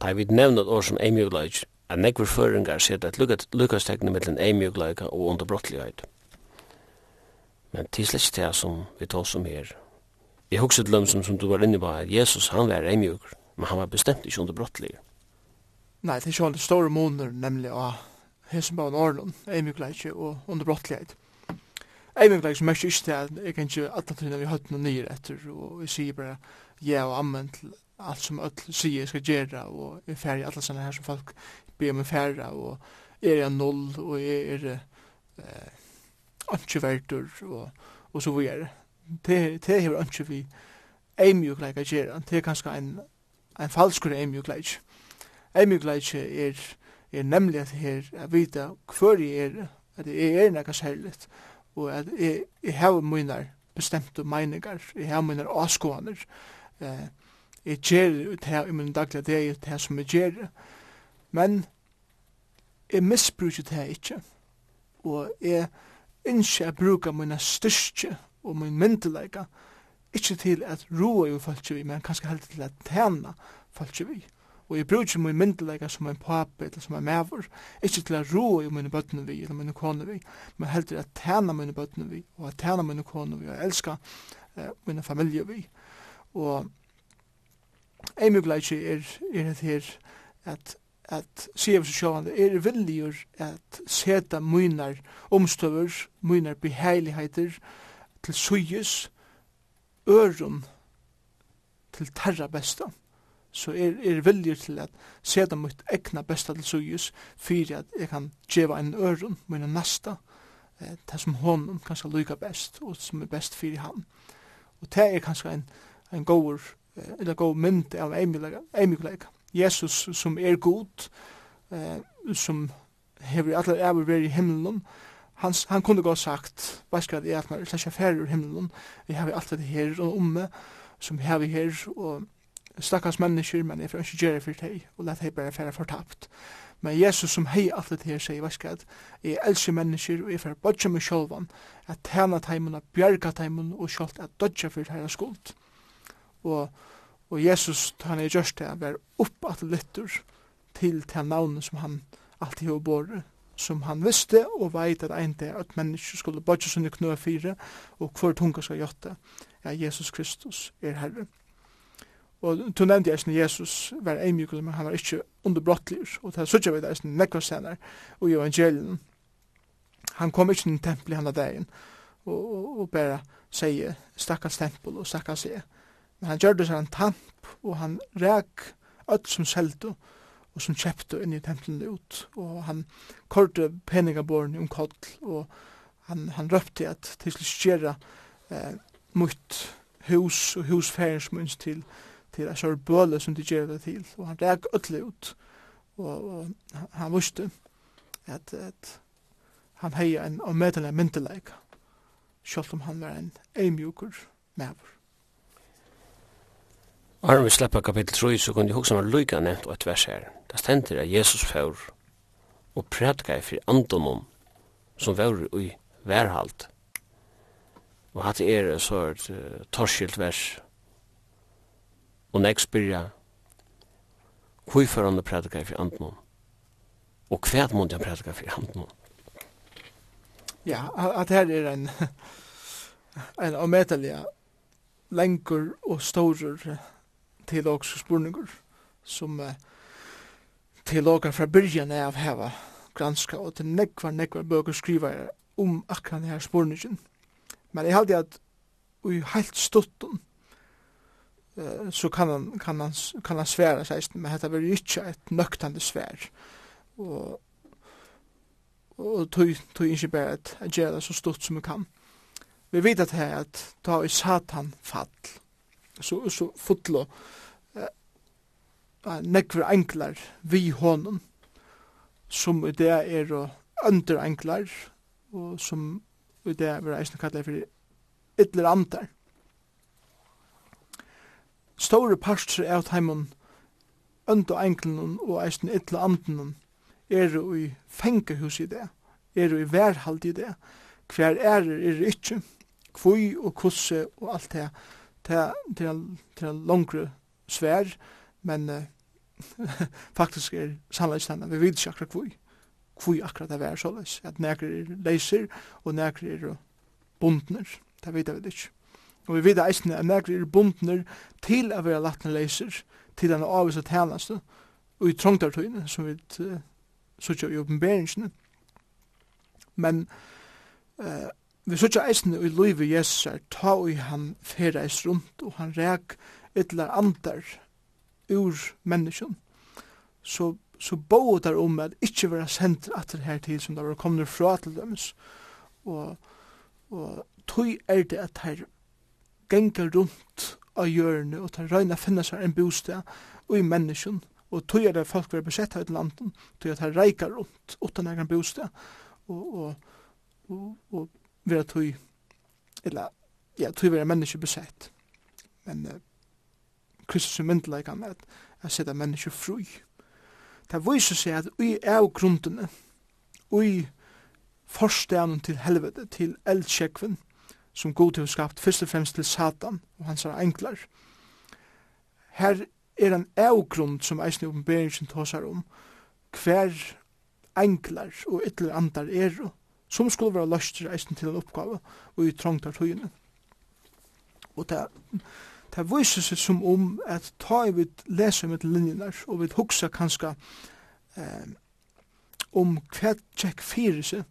da vi nevner et år som eimjugleik, at nekver føringar sier at lukkastekne mittlen eimjugleika og underbrottligheit. Men tilslæst det som vi tar som her. Jeg husker til lømsen som du var inne på, at Jesus han var eimjugur, men han var bestemt ikke underbrottlig. Nei, det er ikke alle store måneder, nemlig av hesum bæðan orðnum, eimugleikje og underbrottleikje. Eimugleikje som merker ikke til at jeg kan ikke alle tiden vi høyt noe nyer etter, og jeg sier bare ja og ammen til alt som öll sier jeg skal gjøre, og jeg færre alle sånne her som folk ber meg færre, og er jeg null, og jeg er eh, antiverter, og, og så videre. Det, det er ikke vi eimugleikje gjøre, det er kanskje en, en falskur eimugleikje. Eimugleikje er er nemlig at her at vita hver jeg er, at jeg er nekka særligt, og at jeg, jeg har munar bestemte meiningar, jeg har munar avskåaner, eh, jeg gjer det her i min daglige det er det som jeg gjer men jeg misbruker det her ikke, og jeg innskje jeg bruker mine styrke og min myndelægge, ikkje til at roa jo folk vi, men kanskje helt til at tjena folk vi og jeg bruker ikke min myndelega som en pape eller som en maver, ikke til å roe i mine bøttene vi eller mine kone vi, men helt til å tjene mine bøttene vi og å tjene mine kone vi og elska eh, mine familie vi. Og en mye er, er det her at at sier vi så er villigur at seta munar omstøver, munar beheiligheter til suyes, ørum til terra besta så er, er viljer til at seta mitt egna besta til sujus, fyrir at jeg kan djeva en øron, mine nasta, eh, det som honom kanskje lyka best, og som er best fyrir han. Og det er kanskje en, en goer, eh, eller god mynd av eimikleika. Jesus som er god, eh, som hever allar ever veri i himmelen, han, han kunde gå sagt, vaskar det er at man er slik affærer i himmelen, vi har det her og omme, som har vi her, og stakkars mennesker, men jeg får ikke gjøre for deg, og let deg bare være fortapt. Men Jesus som hei alt det her sier, vask at jeg elsker mennesker, og jeg får bodja meg sjolvan, at tjena teimen, at bjerga teimen, og sjolt at dodja for herre skuld. Og, og Jesus, han er gjørst det, var opp at lytter til til navnet som han alltid har båret, som han visste og veit at ein dag at mennesker skulle bodja sunne knø fire, og hver tunga skal gjøtta, ja, Jesus Kristus er herre. Og du nevnte eisen Jesus var eimjuk, men han var ikke underbrottlig, og det er at vi eisen nekva senar og i evangelien. Han kom ikke til tempel i hana dagen, og, og, og bare sier stakkars tempel og stakkars jeg. Men han gjør det seg en tamp, og han ræk alt som seldu og som kjepte inn i tempelen ut, og han korte peningaborn om koll, og han, han røpte at til skjera eh, mot hus og husferien som til til en sånn bøle som de gjør det til, og han reg ødelig ut, og, og han visste at, at han hei en omedelig myndeleik, selv om han var en eimjukur mever. Arne vi slepper kapitel 3, så kunne jeg huske meg lyga nevnt og et vers her. Det stender at Jesus fjør og prædka i fri andonom som vore i værhalt. Og hatt er så et uh, torskilt vers Og nek spyrja, hvorfor han prædikar fyrir andnum? Og hvert måtte han prædikar fyrir andnum? Ja, at her er en en ometelig lengur og stårer til også spurningur som uh, til åker fra byrjan av heva granska og til nekvar nekvar bøker skriva om akkurat her spurningin Men jeg halte at og i heilt stuttun så kan han, kan han, kan han svära sig men det var ju inte ett nöktande svär och och tog, tog inte bara att jeg så stort som man kan. Vi vet at är att ta i satan fall, så, så fotlo eh nekver enklar vi honom som det är och under enklar, och som det det er eisen kallet för ytler andar store parter av teimen ønd og enkelen og eisen ytla anden er jo i fengehus i det, er jo i værhald i det, hver er er er ikke, kvui og kusse og alt det, det er til en langre svær, men uh, faktisk er sannleggstegna, vi vet ikke akkurat kvui, kvui akkurat det er såleis, at nekker er leiser og nekker er bundner, det vet vi ikke. Og vi vet eisne at nekri er bundner til a vera latna leiser, til denne avvisa talaste, og i trongtartøyne som vi uh, sutja i oppenberingsne. Men uh, vi sutja eisne i loive Jesus ta og han ferreis rundt, og han rek ytla andar ur menneskjen, så, så bo der om at ikkje vera sendt atter her tid som det var kommet fra til dem og, og tog er det at her gengar rundt av hjørne og tar røyna finna seg en bostad og i menneskjen og tog er det folk var besett av et landen tog er det reikar rundt utan egen bostad og, og, og, og vera tog eller ja, tog vera menneskje besett. Men uh, Kristus er myndelig med at, at sette menneskje fru det viser seg at ui av grundene ui forstanen til helvete til eldsjekven som god har skapt først og fremst til Satan og hans englar. Her er en avgrund som eisen i oppenberingen tåsar om hver englar og ytler andar er som skulle være løster eisen til en oppgave og i trongtar tøyene. Og det, det viser seg som om at ta i vi leser med linjene og vi hugsa kanska eh, om hva tjekk fyrir seg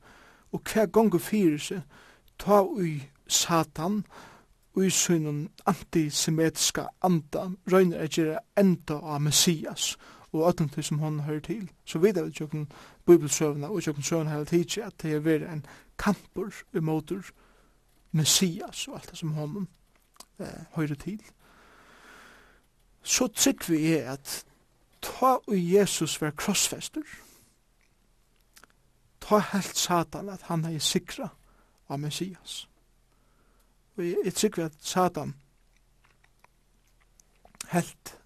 og hva gonger fyrir seg ta i Satan og i synen antisemitiska anda røyner at gjerra enda av Messias og öllum til som hon hører til. Så vidar vi tjokken bibelsøvna og tjokken søvna hele tidsi at det er veri en kampur imotur Messias og alt det som hon eh, hører til. Så trygg vi er at ta og Jesus var krossfester ta helt Satan at han er sikra av Messias og jeg trykker at Satan helt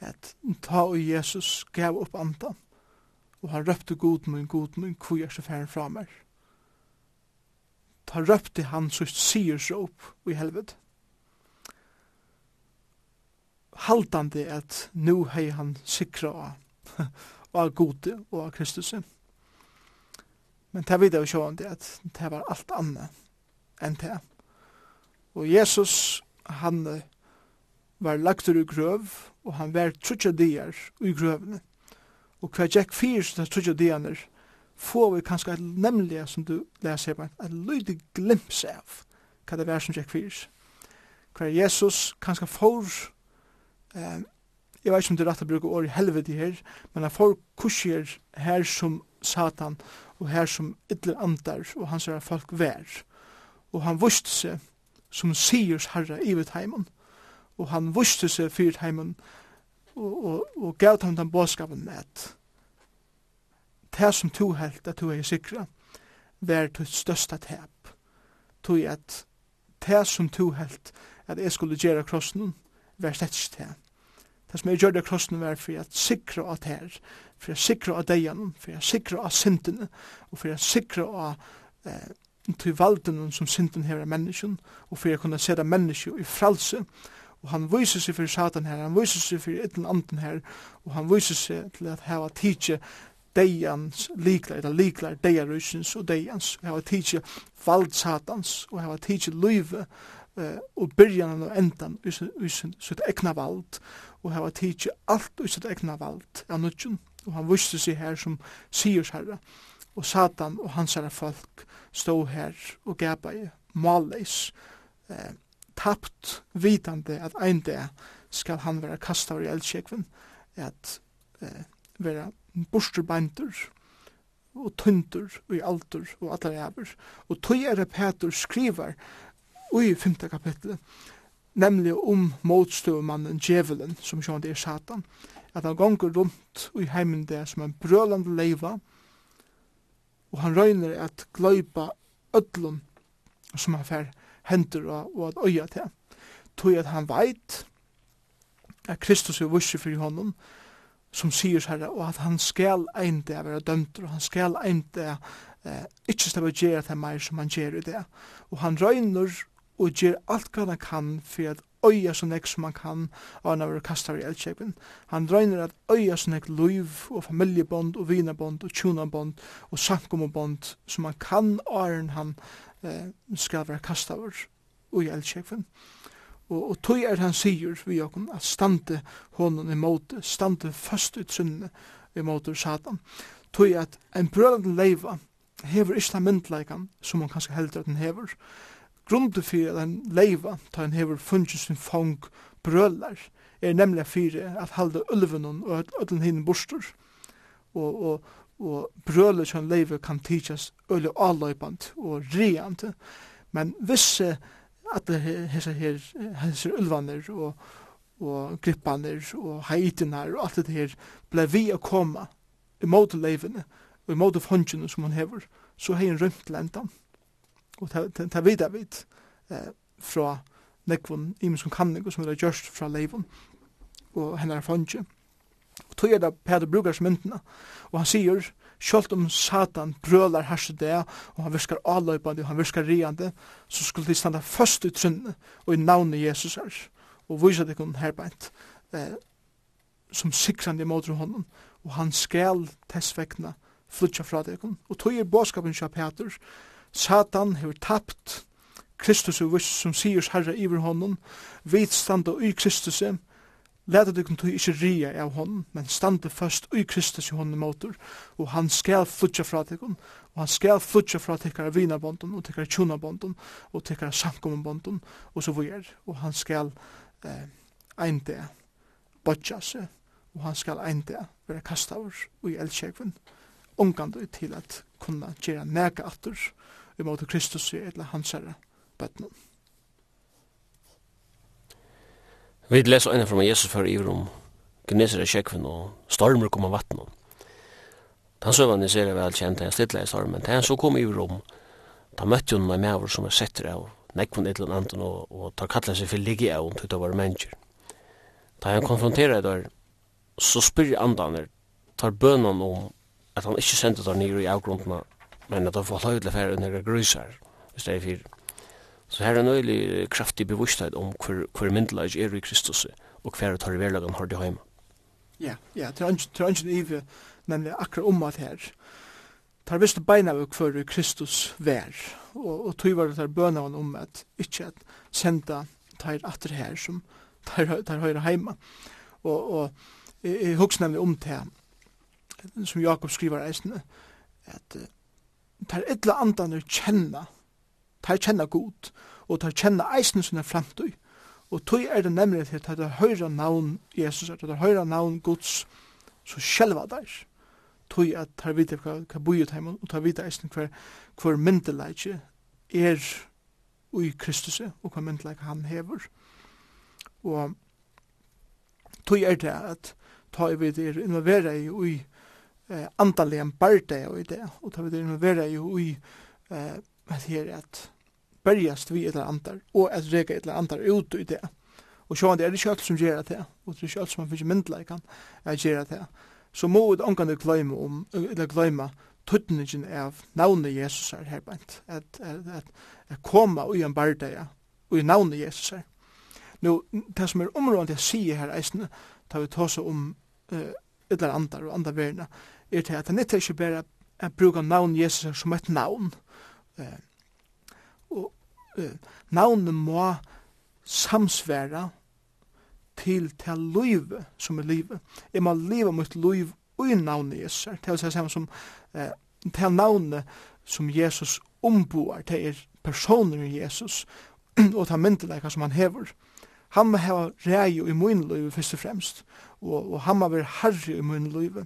at ta og Jesus gav opp andan og han røpte god min, god min, hvor er så færen fra meg. Ta røpte han så sier så opp i helvet Haltande at nu hei han sikra av, av gode og av Kristus. Men det videre sjående at det var alt annet enn det. Og Jesus, han var lagt ur grøv, og han var trutja dier i grøvene. Og hver gikk fyrs til trutja dier, får vi kanskje et nemlig, som du leser her, et lydig glimps av hva det var som Jack fyrir. Hva Jesus kanskje får, eh, jeg vet ikke om det er rett å bruke året helvete her, men han får kursier her som Satan, og her som ytler andar, og han ser folk vær. Og han vust seg, som sigers herre i vet heimen. Og han vuste seg fyrt heimen og, og, og gav ham den bådskapen med at det som to helt at du er sikra var ditt største tap. Tog at det som to helt at jeg skulle gjøre krossen var slett ikke det. Det som jeg gjør det krossen var for at sikra at her, for at sikra at deian, for at sikra at sintene, og for at sikra at eh, til valden som synden her er menneskjen, og for jeg kunne sætta menneskje i fralse, og han viser seg for satan her, han viser seg for etten anden her, og han viser seg til at hava tidsje deians liklar, eller liklar deiarusins og deians, og hava tidsje vald satans, og hava tidsje løyve, og byrjan og endan i sitt egna vald, og hava tidsje alt i sitt egna vald, av nudgen, og han viser seg her som sier herre, og Satan og hansara folk stå her og gabai malleis eh, tapt vitande at ein dag skal han vera kastar i eldsjekven at eh, være borsturbeintur og tundur og i altur og allar ever og tog er Petur skrivar i 5. kapitlet nemlig om motstøvmannen djevelen som sjående er Satan at han gonger rundt i heimen det som en brølande leiva og han røyner at gløypa ödlun som han fer hendur og, og at øya til. Tog at han veit at Kristus er vussi fyrir honom som sier herre, og at han skal einde av være dømter, og han skal einde eh, ikkje stav å gjøre det meir som han gjør i det. Og han røyner og gjør alt hva han kan for at øya så nek som han kan og han har vært kastet i eldkjepen. Han drøyner at øya så nek liv og familiebånd og vinabånd og tjunabond og sankumabond som han kan og han eh, skal være kastet i eldsjepen. Og, og tog er han sier vi okkom at stande honom imot, stande fast ut sunne imot satan. Tog at en brødende leiva hever ikke myndleikan som han kanskje heldur at den hever, grunde for at han leiva, ta han hever funnet sin fang brølar, er nemlig fyrir at halda ulven og öllun hinn bostur. Og, og, og brølar som leiva kan tidsas öllu alløypant og reant, men visse at hese her, hese ulvaner og, og grippaner og haitinar og alt det her blei vi a koma imot leivene og imot fungene som han hever, så hei en rømt lentan og ta vita vit eh, fra nekvun imenskom kanningu som er gjørst fra leivun og hennar fangje. Og tog er det Peter brukar som myndina, og han sier, Sjølt om Satan brølar herse det, og han virkar avløypande, og han virkar riande, så skulle de standa først i trunne og i navnet Jesus her, og vysa det kun herbeint, eh, som sikrande imot honom, og han skal tessvekna flutja fra det kun. Og tog er båskapen kja Peter, Satan hefur tapt Kristus og viss som sier herre iver honom, vit standa i Kristus, leta du kuntu ikkje ria av honom, men standa først i Kristus i honom motor, og han skal flutja fra tekken, og han skal flutja fra tekkar vinabondon, og tekkar tjonabondon, og tekkar samkommunbondon, og så vujer, og han skal eh, einde bodja seg, og han skal einde være kastavur og i eldsjekven, omgandu til at kunna gjera nega atur, i måte Kristus i etla hans herre bøtnum. Vi leser øyne fra Jesus før i rom, Gneser i kjekven og stormer kom av vattnet. Han søvann i ser vel kjent, han stilla i stormen. Han så kom i rom, da møtte hun meg med som er setter av nekvun et eller annet og, og tar kallet seg for ligge av om til å være mennesker. Da han konfronterer der, så spyr andan der, tar bønnen om at han ikke sendte der nere i avgrundene men at det var løydelig for under grøyser, hvis det er fyr. Så her er nøylig kraftig bevissthet om hver, hver myndelag er i Kristus, og hver tar i verlagan har det heima. Ja, ja, det er ikke ive, nemlig akkurat om at her. Tar visst beina vi hver Kristus vær, og, og tog var det der bøna om at ikke at senda tar atter her som tar, tar høyre heima. Og, og jeg, jeg husker nemlig om det som Jakob skriver eisne, at uh, tar etla andan er kjenna, tar kjenna god, og tar kjenna eisen er framtøy. Og tøy er det nemlig til at det høyra navn Jesus, at det høyra navn Guds, så sjelva der. Tøy at tar vite hva, hva bojet heimann, og tar vite eisen hver, hver myndeleitje er ui Kristus, og hva myndeleitje han hever. Og tøy er det at ta i vite er involvera i ui eh, antallig en barde og i det. og ta vi det involvera ju i eh, att här att börjast vi ett antal och att reka ett antar ut i det. Og så det er det kött som gör det og det är kött som man finnes myndleikan er att det. Så må vi omgående glömma om, eller glömma tuttningen av navnet Jesus er her bænt, at, at, at, at koma ui en barte og i navnet Jesus er. Nå, det som er områdende jeg sier her eisne, tar vi tåse om uh, ytlar andar og andar verna, er til at han ikke ikke bare å bruke navn Jesus som et navn. Uh, og uh, navnet må samsvære til til liv som er livet. Jeg må leve mot liv i navnet Jesus. Det er det samme som uh, til navnet som Jesus omboar, til er personer i Jesus og ta myndelæka som han hever. Han må ha rei i min liv først og fremst, og, og han må være herre i min liv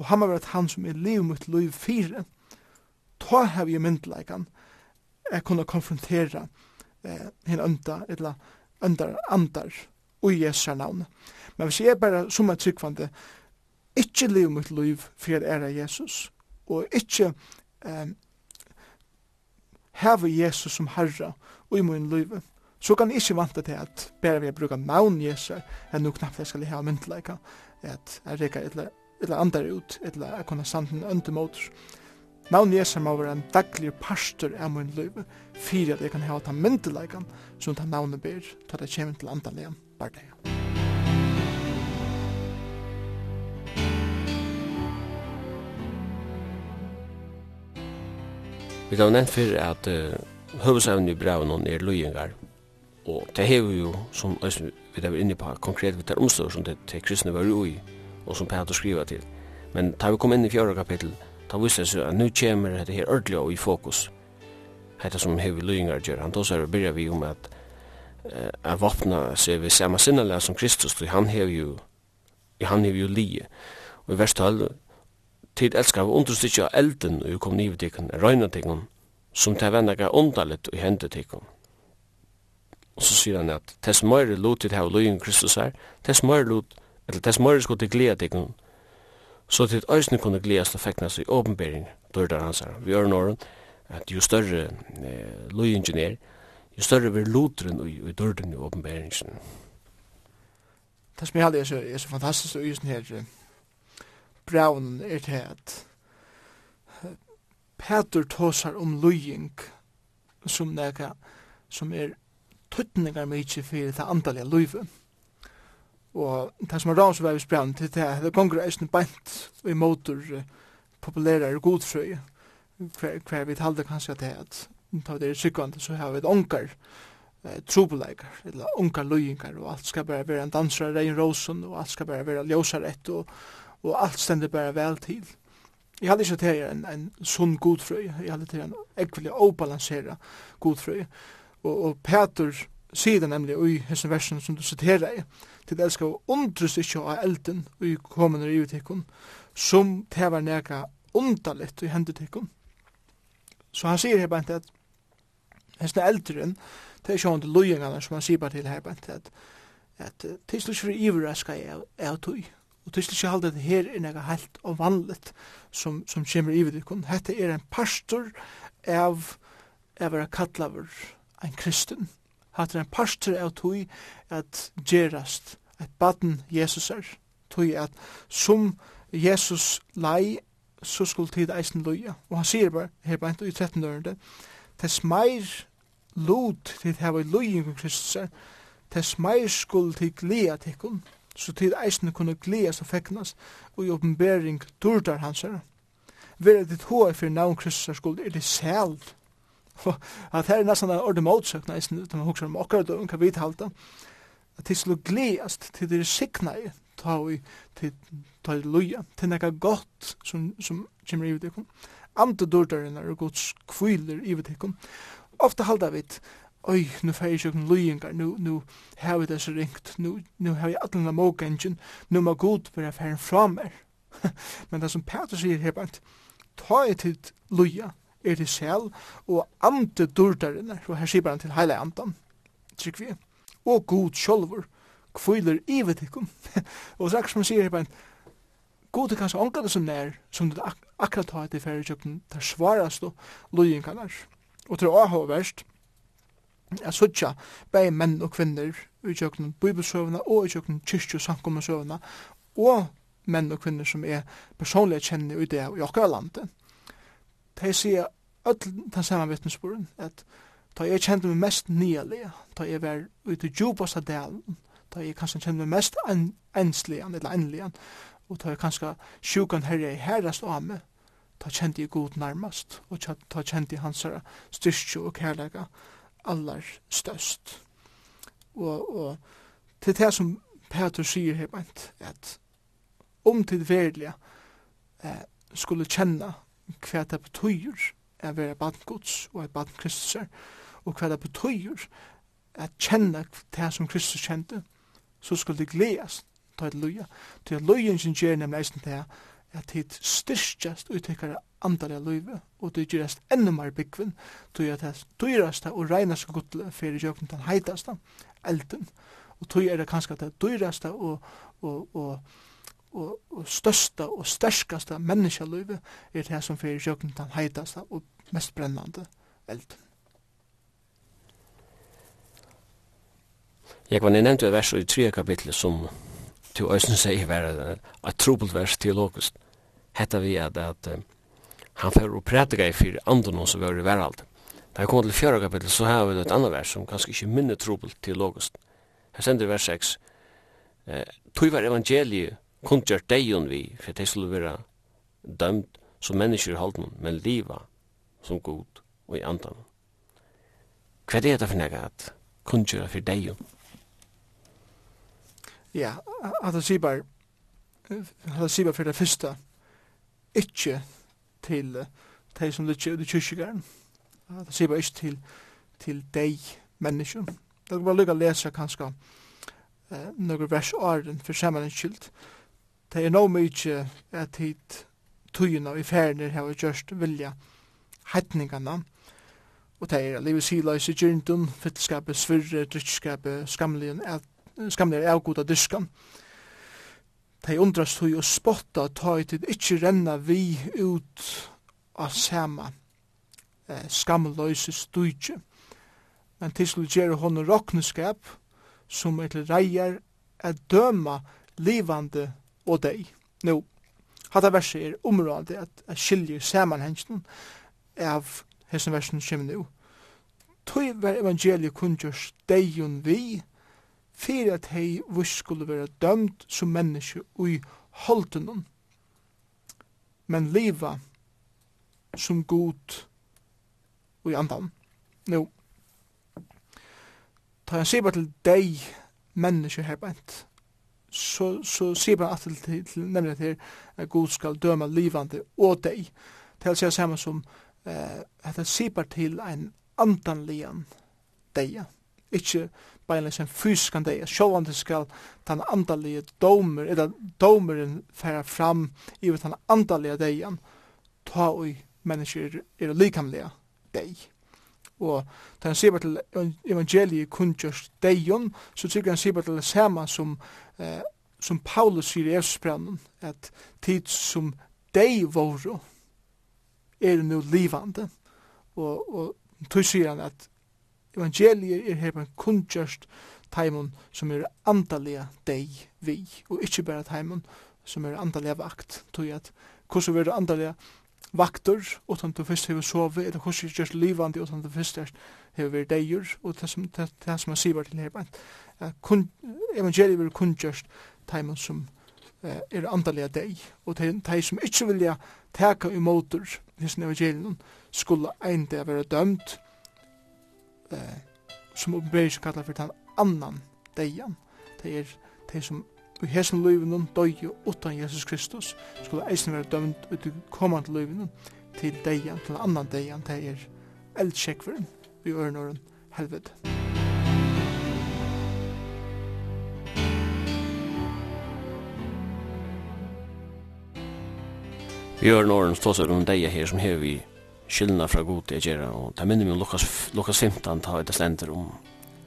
og han var at han som er liv mot liv fire, ta hev vi myndleikan, jeg kunne konfrontera eh, henne ønda, eller øndar andar, ui Jesu navn. Men hvis jeg bare, som er tryggvande, ikke liv mot liv fyrir er Jesus, og ikke eh, heve Jesus som herra ui min liv, så kan jeg ikke vante til at bare vi bruker navn Jesus, enn nu knapt jeg skal ha myndleika, at jeg reker et eller eller andar ut, eller jeg kunne samt en øndemotor. Navn Jesu må være en daglig pastor av min liv, fyrir at jeg kan ha ta myndelagan som ta navnet ber, ta det kjemmen til andre andaligen, bare det. Vi har nevnt fyrir at uh, høvesevn i brevnen er løyengar, og det har vi jo, som vi har inne på, konkret vi tar omstår som det, det kristne var jo i, og som Peter skriver til. Men da vi kom inn i fjörra kapittel, ta visste seg at nu kommer dette her ordelig og i fokus. Hetta som Hevi løyingar gjør, han tåsar og byrja vi om at uh, a vapna seg ved samme sinnelega som Kristus, og han hever jo, han hever jo lije. Og i vers 12, tid elskar vi understyrkja elden og kom nivetikken, røynatikon, som tar vendaga undalit og hendetikon. Og så sier han at tess møyre lot til hava løying Kristus her, tess møyre lot eller tess mörre skulle gleda dig så till ösne kunde gledas och fäknas i åpenbering då där han säger vi är att ju större eh, lojengineer ju större blir lotren och i dörren i åpenberingen Det som jeg halde er så, er så fantastisk og just her braun er til at Peter tåsar om lujing som neka som er tuttningar mykje fyrir det andalega luivet Og det som er rann som er vi sprann til det, det gonger eisen bant i motor uh, populære godfrøy. Hver hver vi talde kanskje at det er at ta det er sykkvande så har vi et ongar eh, trobeleikar, eller ongar løyingar og alt skal bare være en dansar av Rein Rosen og alt skal bare være ljósarett og, og alt stender bare vel til. Jeg hadde ikke til en, en sunn godfrøy, jeg hadde til en ekvelig obalansera godfrøy. Og, og Peter sier det nemlig i hessen versen som du siterer i, til elskar og undres ikke av elden og i kommende i utikken, som tevar nega undalit i hendutikken. Så han sier her bænt at hessna eldren, det er sjående lojengarna som han sier bare til her bænt at at tislu ikke for ivraska er av tøy, og til ikke halde at her er nega helt og vanligt som, som kommer i utikken. Hette er en pastor av av er kallaver en kristen. Hatt er en pastor av tøy at gerast et baden Jesus er, tog at som Jesus lei, så skulle tid eisen loja. Og han sier bare, her bænt i 13 dørende, tess meir lot til hava i loja om Kristus er, tess meir skulle til glea tikkun, så tid eisen kunne gleas og feknas, og i oppenbering durdar hans er. Vera ditt hoa fyrir navn Kristus er skuld, er det selv. at her er nesten en ordentlig motsøkna, eisen, utan man hukser om akkurat og vi vidhalta, at det skulle gledast til det sikna i ta i til ta i loja til nekka gott som, som kommer i vitikon andre dårdarinnar er gods kviler i vitikon ofta halda vit Oi, nu fer jeg sjøkken løyingar, nu, nu har vi det så ringt, nu, nu har jeg atlan av nu må god være ferren fra meg. Men det som Peter sier her, Bant, ta et tid løya, er det sel, og ante dårdarinnar, og her sier han til heile andan, trykk vi og god sjolver, kviler ivetikum. og så som sier her, god er kanskje ångan som nær, som du ak akkurat har til færre der svarast og lojen kan Og til å ha verst, jeg sutja bei menn og kvinner i kjøkken bibelsøvna og i kjøkken kyrkju samkommensøvna og menn og kvinner som er personlig kjenner i det i okkar landet. De sier öll den samme vittnesboren at Da jeg kjente meg mest nyelig, da jeg var ute i djupast delen, da jeg kanskje kjente meg mest enslig, eller enlig, og da jeg kanskje sjukan herre i herrast av meg, da kjente jeg god nærmast, og da kjente jeg hans styrstjo og kærlega aller størst. Og, og til det som Peter sier her, at om til verdelige eh, skulle kjenne hva det betyr å være badgods og at badgods er og hva det betyr at kjenne det som Kristus kjente, så skulle det gledes til et løye. Til at løyen som gjør nemlig eisen det at det styrkjast uttekkere andare løyve, og det gjøres enda mer byggvinn, til at det dyraste og reinaste godle fyrir jøkken den heitaste elden, og tog er det kanskje det dyraste og, og, og, og, og størsta og sterskaste menneskeløyve er det som fyrir jøkken den heitaste og mest brennande elden. Jeg var nevnt et vers i tre kapitlet som til Øysen sier var et trobult vers teologisk. Hetta vi at, at han fyrir og prætika i fyrir andon som var i verald. Da jeg kom til fjara kapitlet så har vi et annet vers som kanskje ikke minne trobult teologisk. Her sender vers 6. Tui var evangeliet kundgjør deion vi, for det skulle være dømt som mennesker i halden, men liva som god og i andan. Hva er det for nega at kundgjøra for deion? Ja, at det sier bare, at det sier bare for det første, ikke til de som ligger ute i kyrkjegaren. det sier bare ikke til, til de menneskene. Det er bare lykke å lese kanskje uh, noen vers åren for sammenhenskilt. Det er noe mye at hit tøyene i ferner har gjørst vilja hettningene. Og det er livet siløse gyrdun, fyllskapet, svirre, drittskapet, skamlige, at skamlega avgod av diskan. Tei undrast hui og spotta tøy til ikkje renna vi ut av sama eh, skamløyse studje. Men til skulle gjere hon rokneskap som er til reier er døma livande og deg. Nå, hatta verset er området at, at skilje samanhengen av hessen versen kjem nu. Tøy var evangeliet kunngjørs deion vi, fyrir at hei vurs skulle være dømt som menneske ui holdenon, men liva som god ui andan. Nå, ta han sier til deg menneske her bænt, så, så sier bara at til, til nemlig til at god skal døma livande og deg. Det er altså samme som eh, at han sier til en andanlian deia. Ikke beinleis en fysiskan deg, sjåvandi skal den andalige domer, eller domeren færa fram i den andalige degen, ta ui mennesker er likamlega deg. Og da han sier til evangeliet kunnkjørs deion, så tykker han sier til det samme som, eh, som Paulus sier i Efsbrennen, at tid som dei våre er nu livande. Og, og tog sier han at evangeliet er her man kunngjørst taimun som er andalega deg vi, og ikkje berre taimun som er andalega vakt, tog at hvordan vi er andalega vaktur, utan du fyrst hefur sovi, eller hvordan vi just livandi, utan du fyrst hefur vært deir, og det som, det, det som man sier til her, at kun, evangeliet vil kunngjørst taimun som uh, er andalega deg, og de, som ikkje vilja teka i motor, hins evangelion, skulle ein dag vera dømt, eh, som oppenberer seg kallar for den annan deian. Det er de som i hesen løyvenen døye utan Jesus Kristus skulle eisen være dømt ut i kommande løyvenen til deian, til annan deian, det er eldsjekveren i ørnåren helvete. Vi gjør noen ståsar om deg her som hever vi skillna fra god til å gjøre, og det minner meg om Lukas, Lukas 15, ta et slender om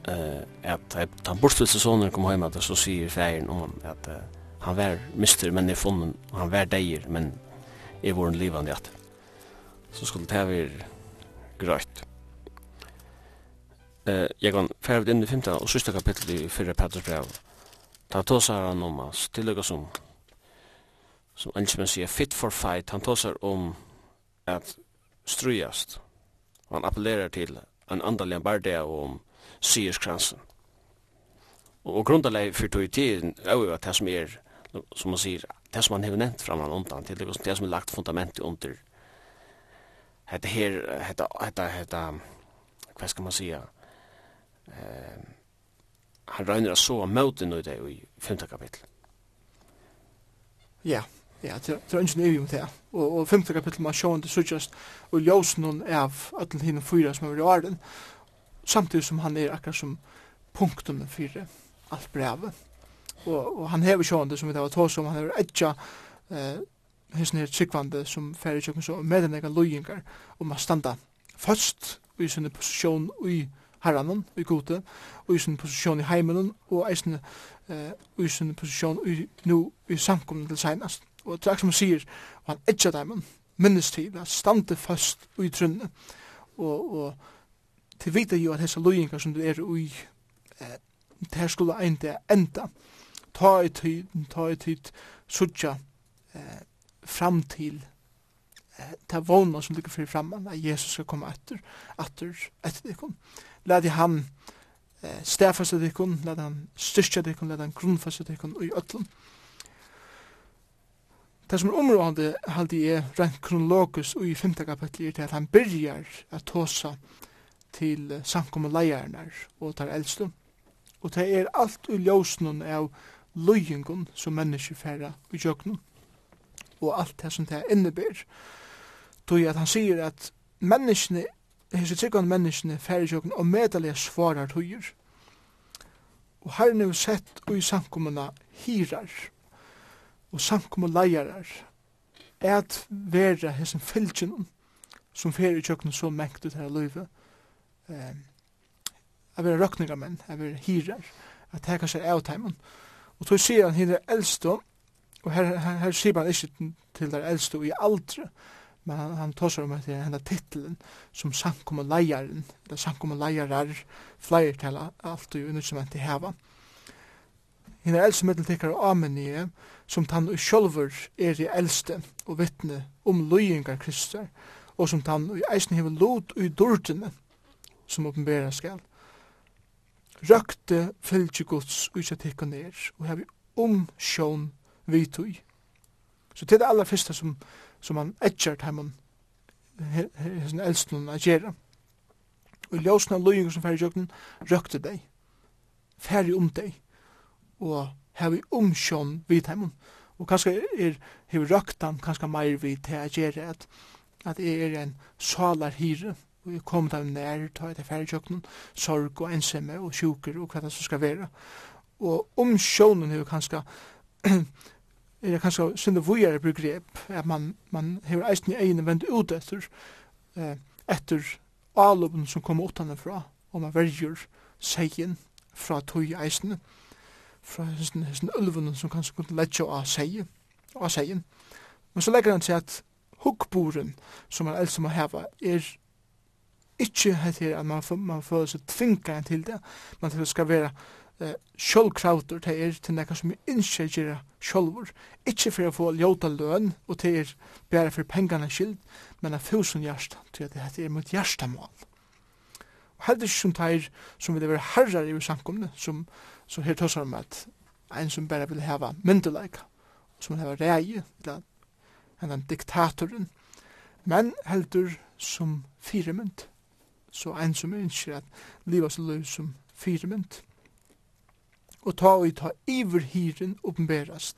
uh, at han bortfylse sonen kom hjem, at så sier feiren om han, at uh, han var mister, men er fonden, han var deier, men er våren livande at. Så skulle det være grøyt. Uh, jeg kan ferdig inn i 15 og sista kapittel i 4 Petters brev. Ta tåsar han om oss, tillegg som om, som engelskmenn sier, fit for fight, han tåsar om at strujast. Og han appellerar til en andalian bardea om syerskransen. Og grundaleg for tog tiden er jo at det som er, som man sier, det som man har nevnt fram undan, til det som er lagt fundamentet under hetta her, hetta, hetta, hetta, hva skal man sier, eh, han røyner å sova møten i det i 5. kapitlet. Ja, Ja, det er ingen evig om det. Og, og femte kapittel, man sjående det suttjast, og ljós noen av ötlen hinn fyra som er i åren, samtidig som han er akkurat som punktum fyrir alt brevet. Og, og han hever sjående som vi tar tås om, han hever etja eh, hins her tryggvande som færre tjøkken så med enn ega loyingar om a standa fast i sinne posisjon i herranen, i gode, og i sin posisjon i heimen, og i sin, eh, i sin posisjon i, nu, i samkomne til seinast og det er som han sier, og han etja dem, minnes til, at stande fast ui trunne, og, og til vita jo at hessa loyingar som du er ui, eh, det her skulle einde enda, ta i tid, ta i tid, sutja eh, fram til eh, ta vona som ligger fyrir framman, at Jesus skal komme etter, etter, etter dikon. Lade han eh, stafasta dikon, lade han styrkja dikon, lade han grunnfasta dikon i ötlun, Det som er områdande halde er rent kronologisk og i 5. kapitlet er til at han byrjar at tåsa til samkommet leiernar og tar eldstund. Og det er alt i ljósnun av løyingun som mennesker færa i jøgnun og alt det som det innebär. Tog at han sier at menneskene, hese tryggande menneskene færa i og medelige svarar tøyer. Og herren er sett og i samkommena hirar og samkommu leiarar at vera hessin fylgjunum som fyrir i tjøkken så mengt ut her løyve eh, at vera røkningarmenn, at vera hirar at teka seg av teimen og tog sier han hinn eldstå og her, her, her sier han ikke til der eldstå i aldre men han, han tar seg om at det er henne titlen som samkommu leiaren eller samkommu leiarar flyer til alt og unnitsement i heva hinn er eldstå mittel tikkar og amen i som han sjølver er i eldste og vittne om løyingar kristar, og som tann og eisen hever lot i dårdene som åpenbæra skal. Røkte fylgje gods utsatt hikka ned, og hever om sjån vitui. Så til det aller fyrsta som, som han etjert heimann eldste eldsten å gjerra. Og ljósna løyingar som færre jøkken røkte deg, færre om deg, og hever omsjån vid heimun. Og kanskje er hever røktan, kanskje meir vi til a gjere at, at jeg er en salar hyre, og jeg kom dem nær, ta etter færdsjøkkenen, sorg og ensemme og sjuker og hva det som skal være. Og omsjånen hever kanskje er kanskje sinne vujere begrep, at man, man hever eisen i egne vendt ut etter, eh, etter alupen som kommer utanfra, og man verger seien fra tog eisene fra hessen ølvunnen som kanskje kunne letja av seg av seg Men så legger han til at hukkboren som han elsker å heva er ikke heter at man, man føler seg tvinga til det, men til det skal være eh, sjølvkrauter, til er til nekka som ikke gjør sjølvor, ikkje for å få ljóta løn, og til er bare for pengene skyld, men av fusen hjärsta, til at det heter mot hjertamål. Og heldig som teir som vil være herrar i samkomne, som Så her tås om at en som bare vil hava myndelag, som vil hava rei, eller hennan diktatoren, men heldur som firemynd. Så en som ønsker at liva seg løy som firemynd. Og ta og ta iverhyren oppenberast,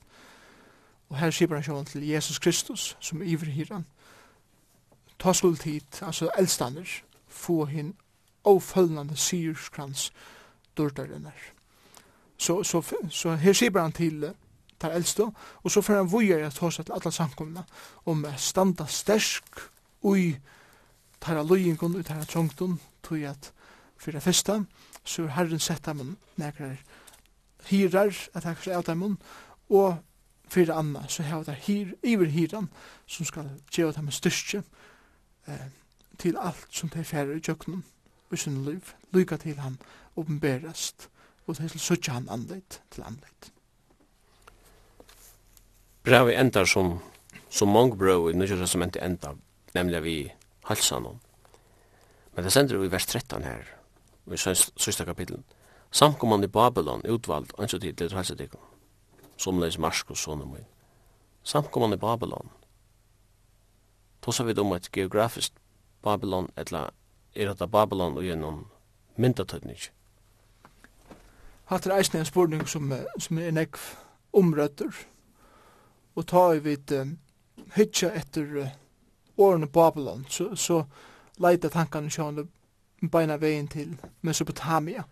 Og her sier han sjåan til Jesus Kristus som iverhyren. Ta skuld hit, altså eldstander, få hinn avfølgende syrskrans dørdarinnar. Så, så, så, her skriver han til tar eldste, og så får han vujer at hos at alle samkomna om å standa stersk ui tar løyengon, ui tar trongton, tui at fyrir festa, så er herren sett dem nekrar hirar, at han kanskje av dem, og fyrir anna, så hef det hir, iver hiran, som skal gjeva dem styrstje eh, til alt som de færre i jøknum, i sin liv, lyga til han åpenberast, og til søtja han anleit til anleit. Brevi endar som, som mange brev i Nysjø Testamentet enda, nemlig vi halsan om. Men det sender vi vers 13 her, i sista kapitlen. Samkomman i Babylon, utvald, anså tid til halsadikon, som leis Marskos sonum min. Samkomman i Babylon. Tosa vi om et geografisk Babylon, etla er at Babylon og gjennom myndatøytning hatt er eisne en spurning som, som er nekv omrøtter, og ta i vid um, hitja etter uh, årene Babylon, så, så leita tankene sjående beina vegin til Mesopotamia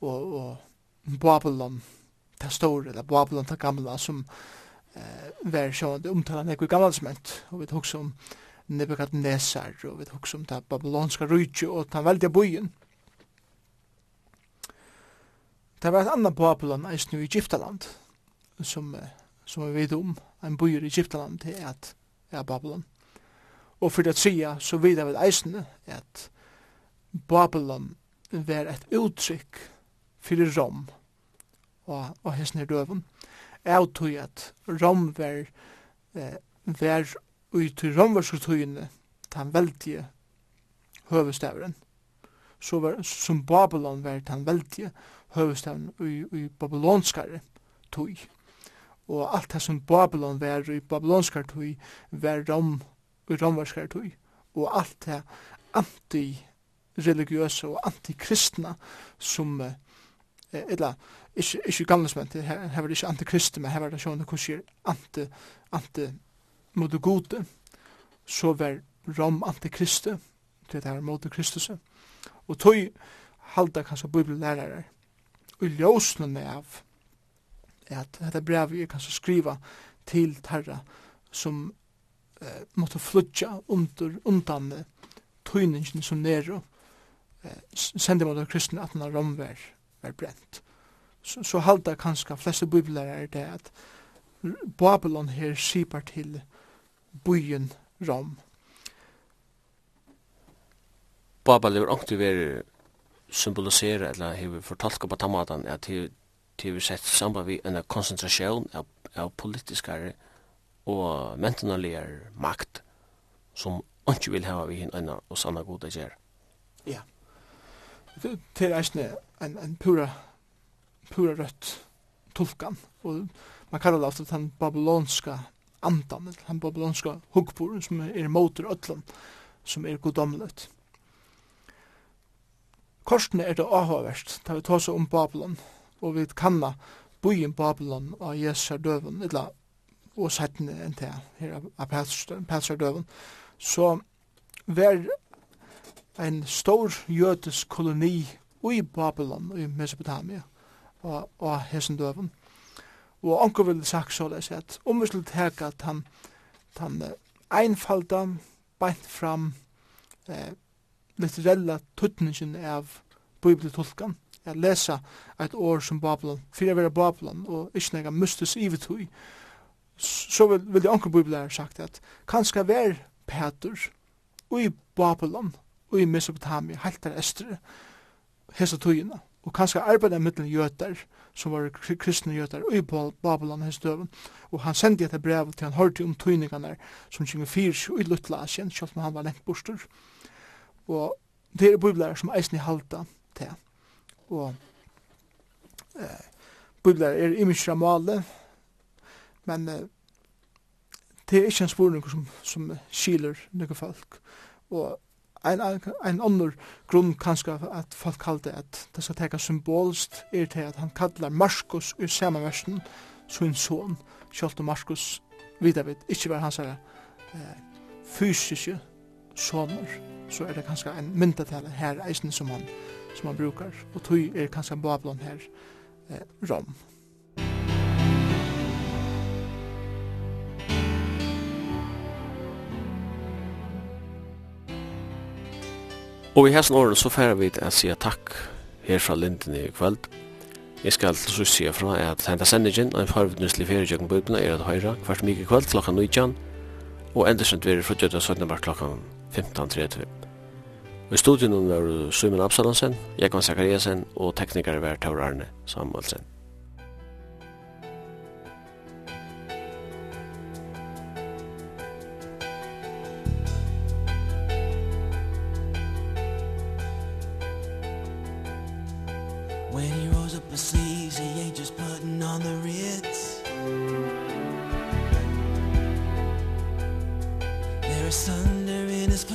og, og Babylon, ta store, eller Babylon ta gamla, som eh, var sjående omtala nekv i gammalsment, og vi tok som Nebuchadnezzar, og vi tok som ta babylonska rujtju, og ta veldig byen, Det var et annan Babylon eisen i Egyptaland, som, som vi vet om, en byer i Egyptaland til at er Babylon. Og for det tredje så vet jeg vel eisen at Babylon var et uttrykk fyrir Rom og, og hesten her døven. Jeg tog at Rom var, eh, var ut i romverskultøyene den veldige høvestaveren. Så var, som Babylon var den veldige høvestavn i, i babylonskare tøy. Og alt det som Babylon var i babylonskare tøy var rom, i romvarskare tøy. Og alt det antireligiøse og antikristna som eh, eller ikke, ikke gamlesmenn, her, her var det ikke antikristne, men her var det sånn hvordan anti, anti mot det gode, så var rom antikriste, det her mot Kristus. Og tøy halda kanskje bibellærarar i ljósnen av at dette brevet er kanskje skriva til terra som eh, måtte flutja under undan tøyningen som Nero eh, sender mot kristne at han rom var, var brent. Så, så halda kanskje fleste bibelare er det at Babylon her sipar til byen Rom. Babylon er ångte veri symbolisera eller hevur fortalt på tamatan at till hevur sett samband vi en konsentrasjón av, av politiskare og mentanaligar makt som ikke vil hava vi hin anna og sanna goda gjer. Ja. Det er eisne en, en pura, pura rødt tulkan. Og man kallar det ofta den babylonska andan, den babylonska hugbor som er motor ötlan, som er godomlet. Korsene er det avhåverst, da vi tar seg om Babylon, og vi kanna byen Babylon av Jesu døven, eller og settene enn til her av Pelsar døven, så var en stor jødisk koloni i Babylon, i Mesopotamia, og, og hesen døven. Og anker ville sagt så det at om vi skulle teka at han, han einfalda, beint fram, eh, litterella tuttningen av bibeltolkan, Jeg lesa et år som Babylon, fyrir vera Babylon, og ikkje nega mustus ivetui, så vil, vil jeg anker bibelærer sagt at kanskje ver Petur, ui i Babylon, og i Mesopotamia, der estre, hesa tøyina, og kanskje arbeida mittlen jötar, som var kristne jötar, ui i Babylon hans døven, og han sendi etter brev til han hørte om tøyningarna som kjenge fyrir i Lutla Asien, sjálf han var lengt bostur, Og det er biblar som eisen i halta til. Og eh, biblar er imensra male, men eh, det er ikke en spurning som, som skiler noen folk. Og en, en annen grunn kanskje at folk kalte at det skal teka symbolst er til at han kallar Markus i samme versen sin son, kjolt og Markus vidavid, ikke var hans eh, fysiske soner så er det kanskje en myndatale her eisen som han, som han brukar. Og tog er kanskje en Babylon her eh, rom. Og i hessen åren så færer vi til å si takk her fra Linden i kveld. Jeg skal til så si fra at henta sendingen av en farvidnuslig ferietjøkken på er at høyra hvert mye kveld klokka 19 og endesendt vi er fra 17. klokka 1530. I studien var Simon Absalonsen, Jekvan Zakariasen og teknikar var Taur Arne Samuelsen. When he rose up his sleeves, he ain't just putting on the Ritz. There are some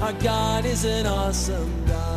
Our God is an awesome God.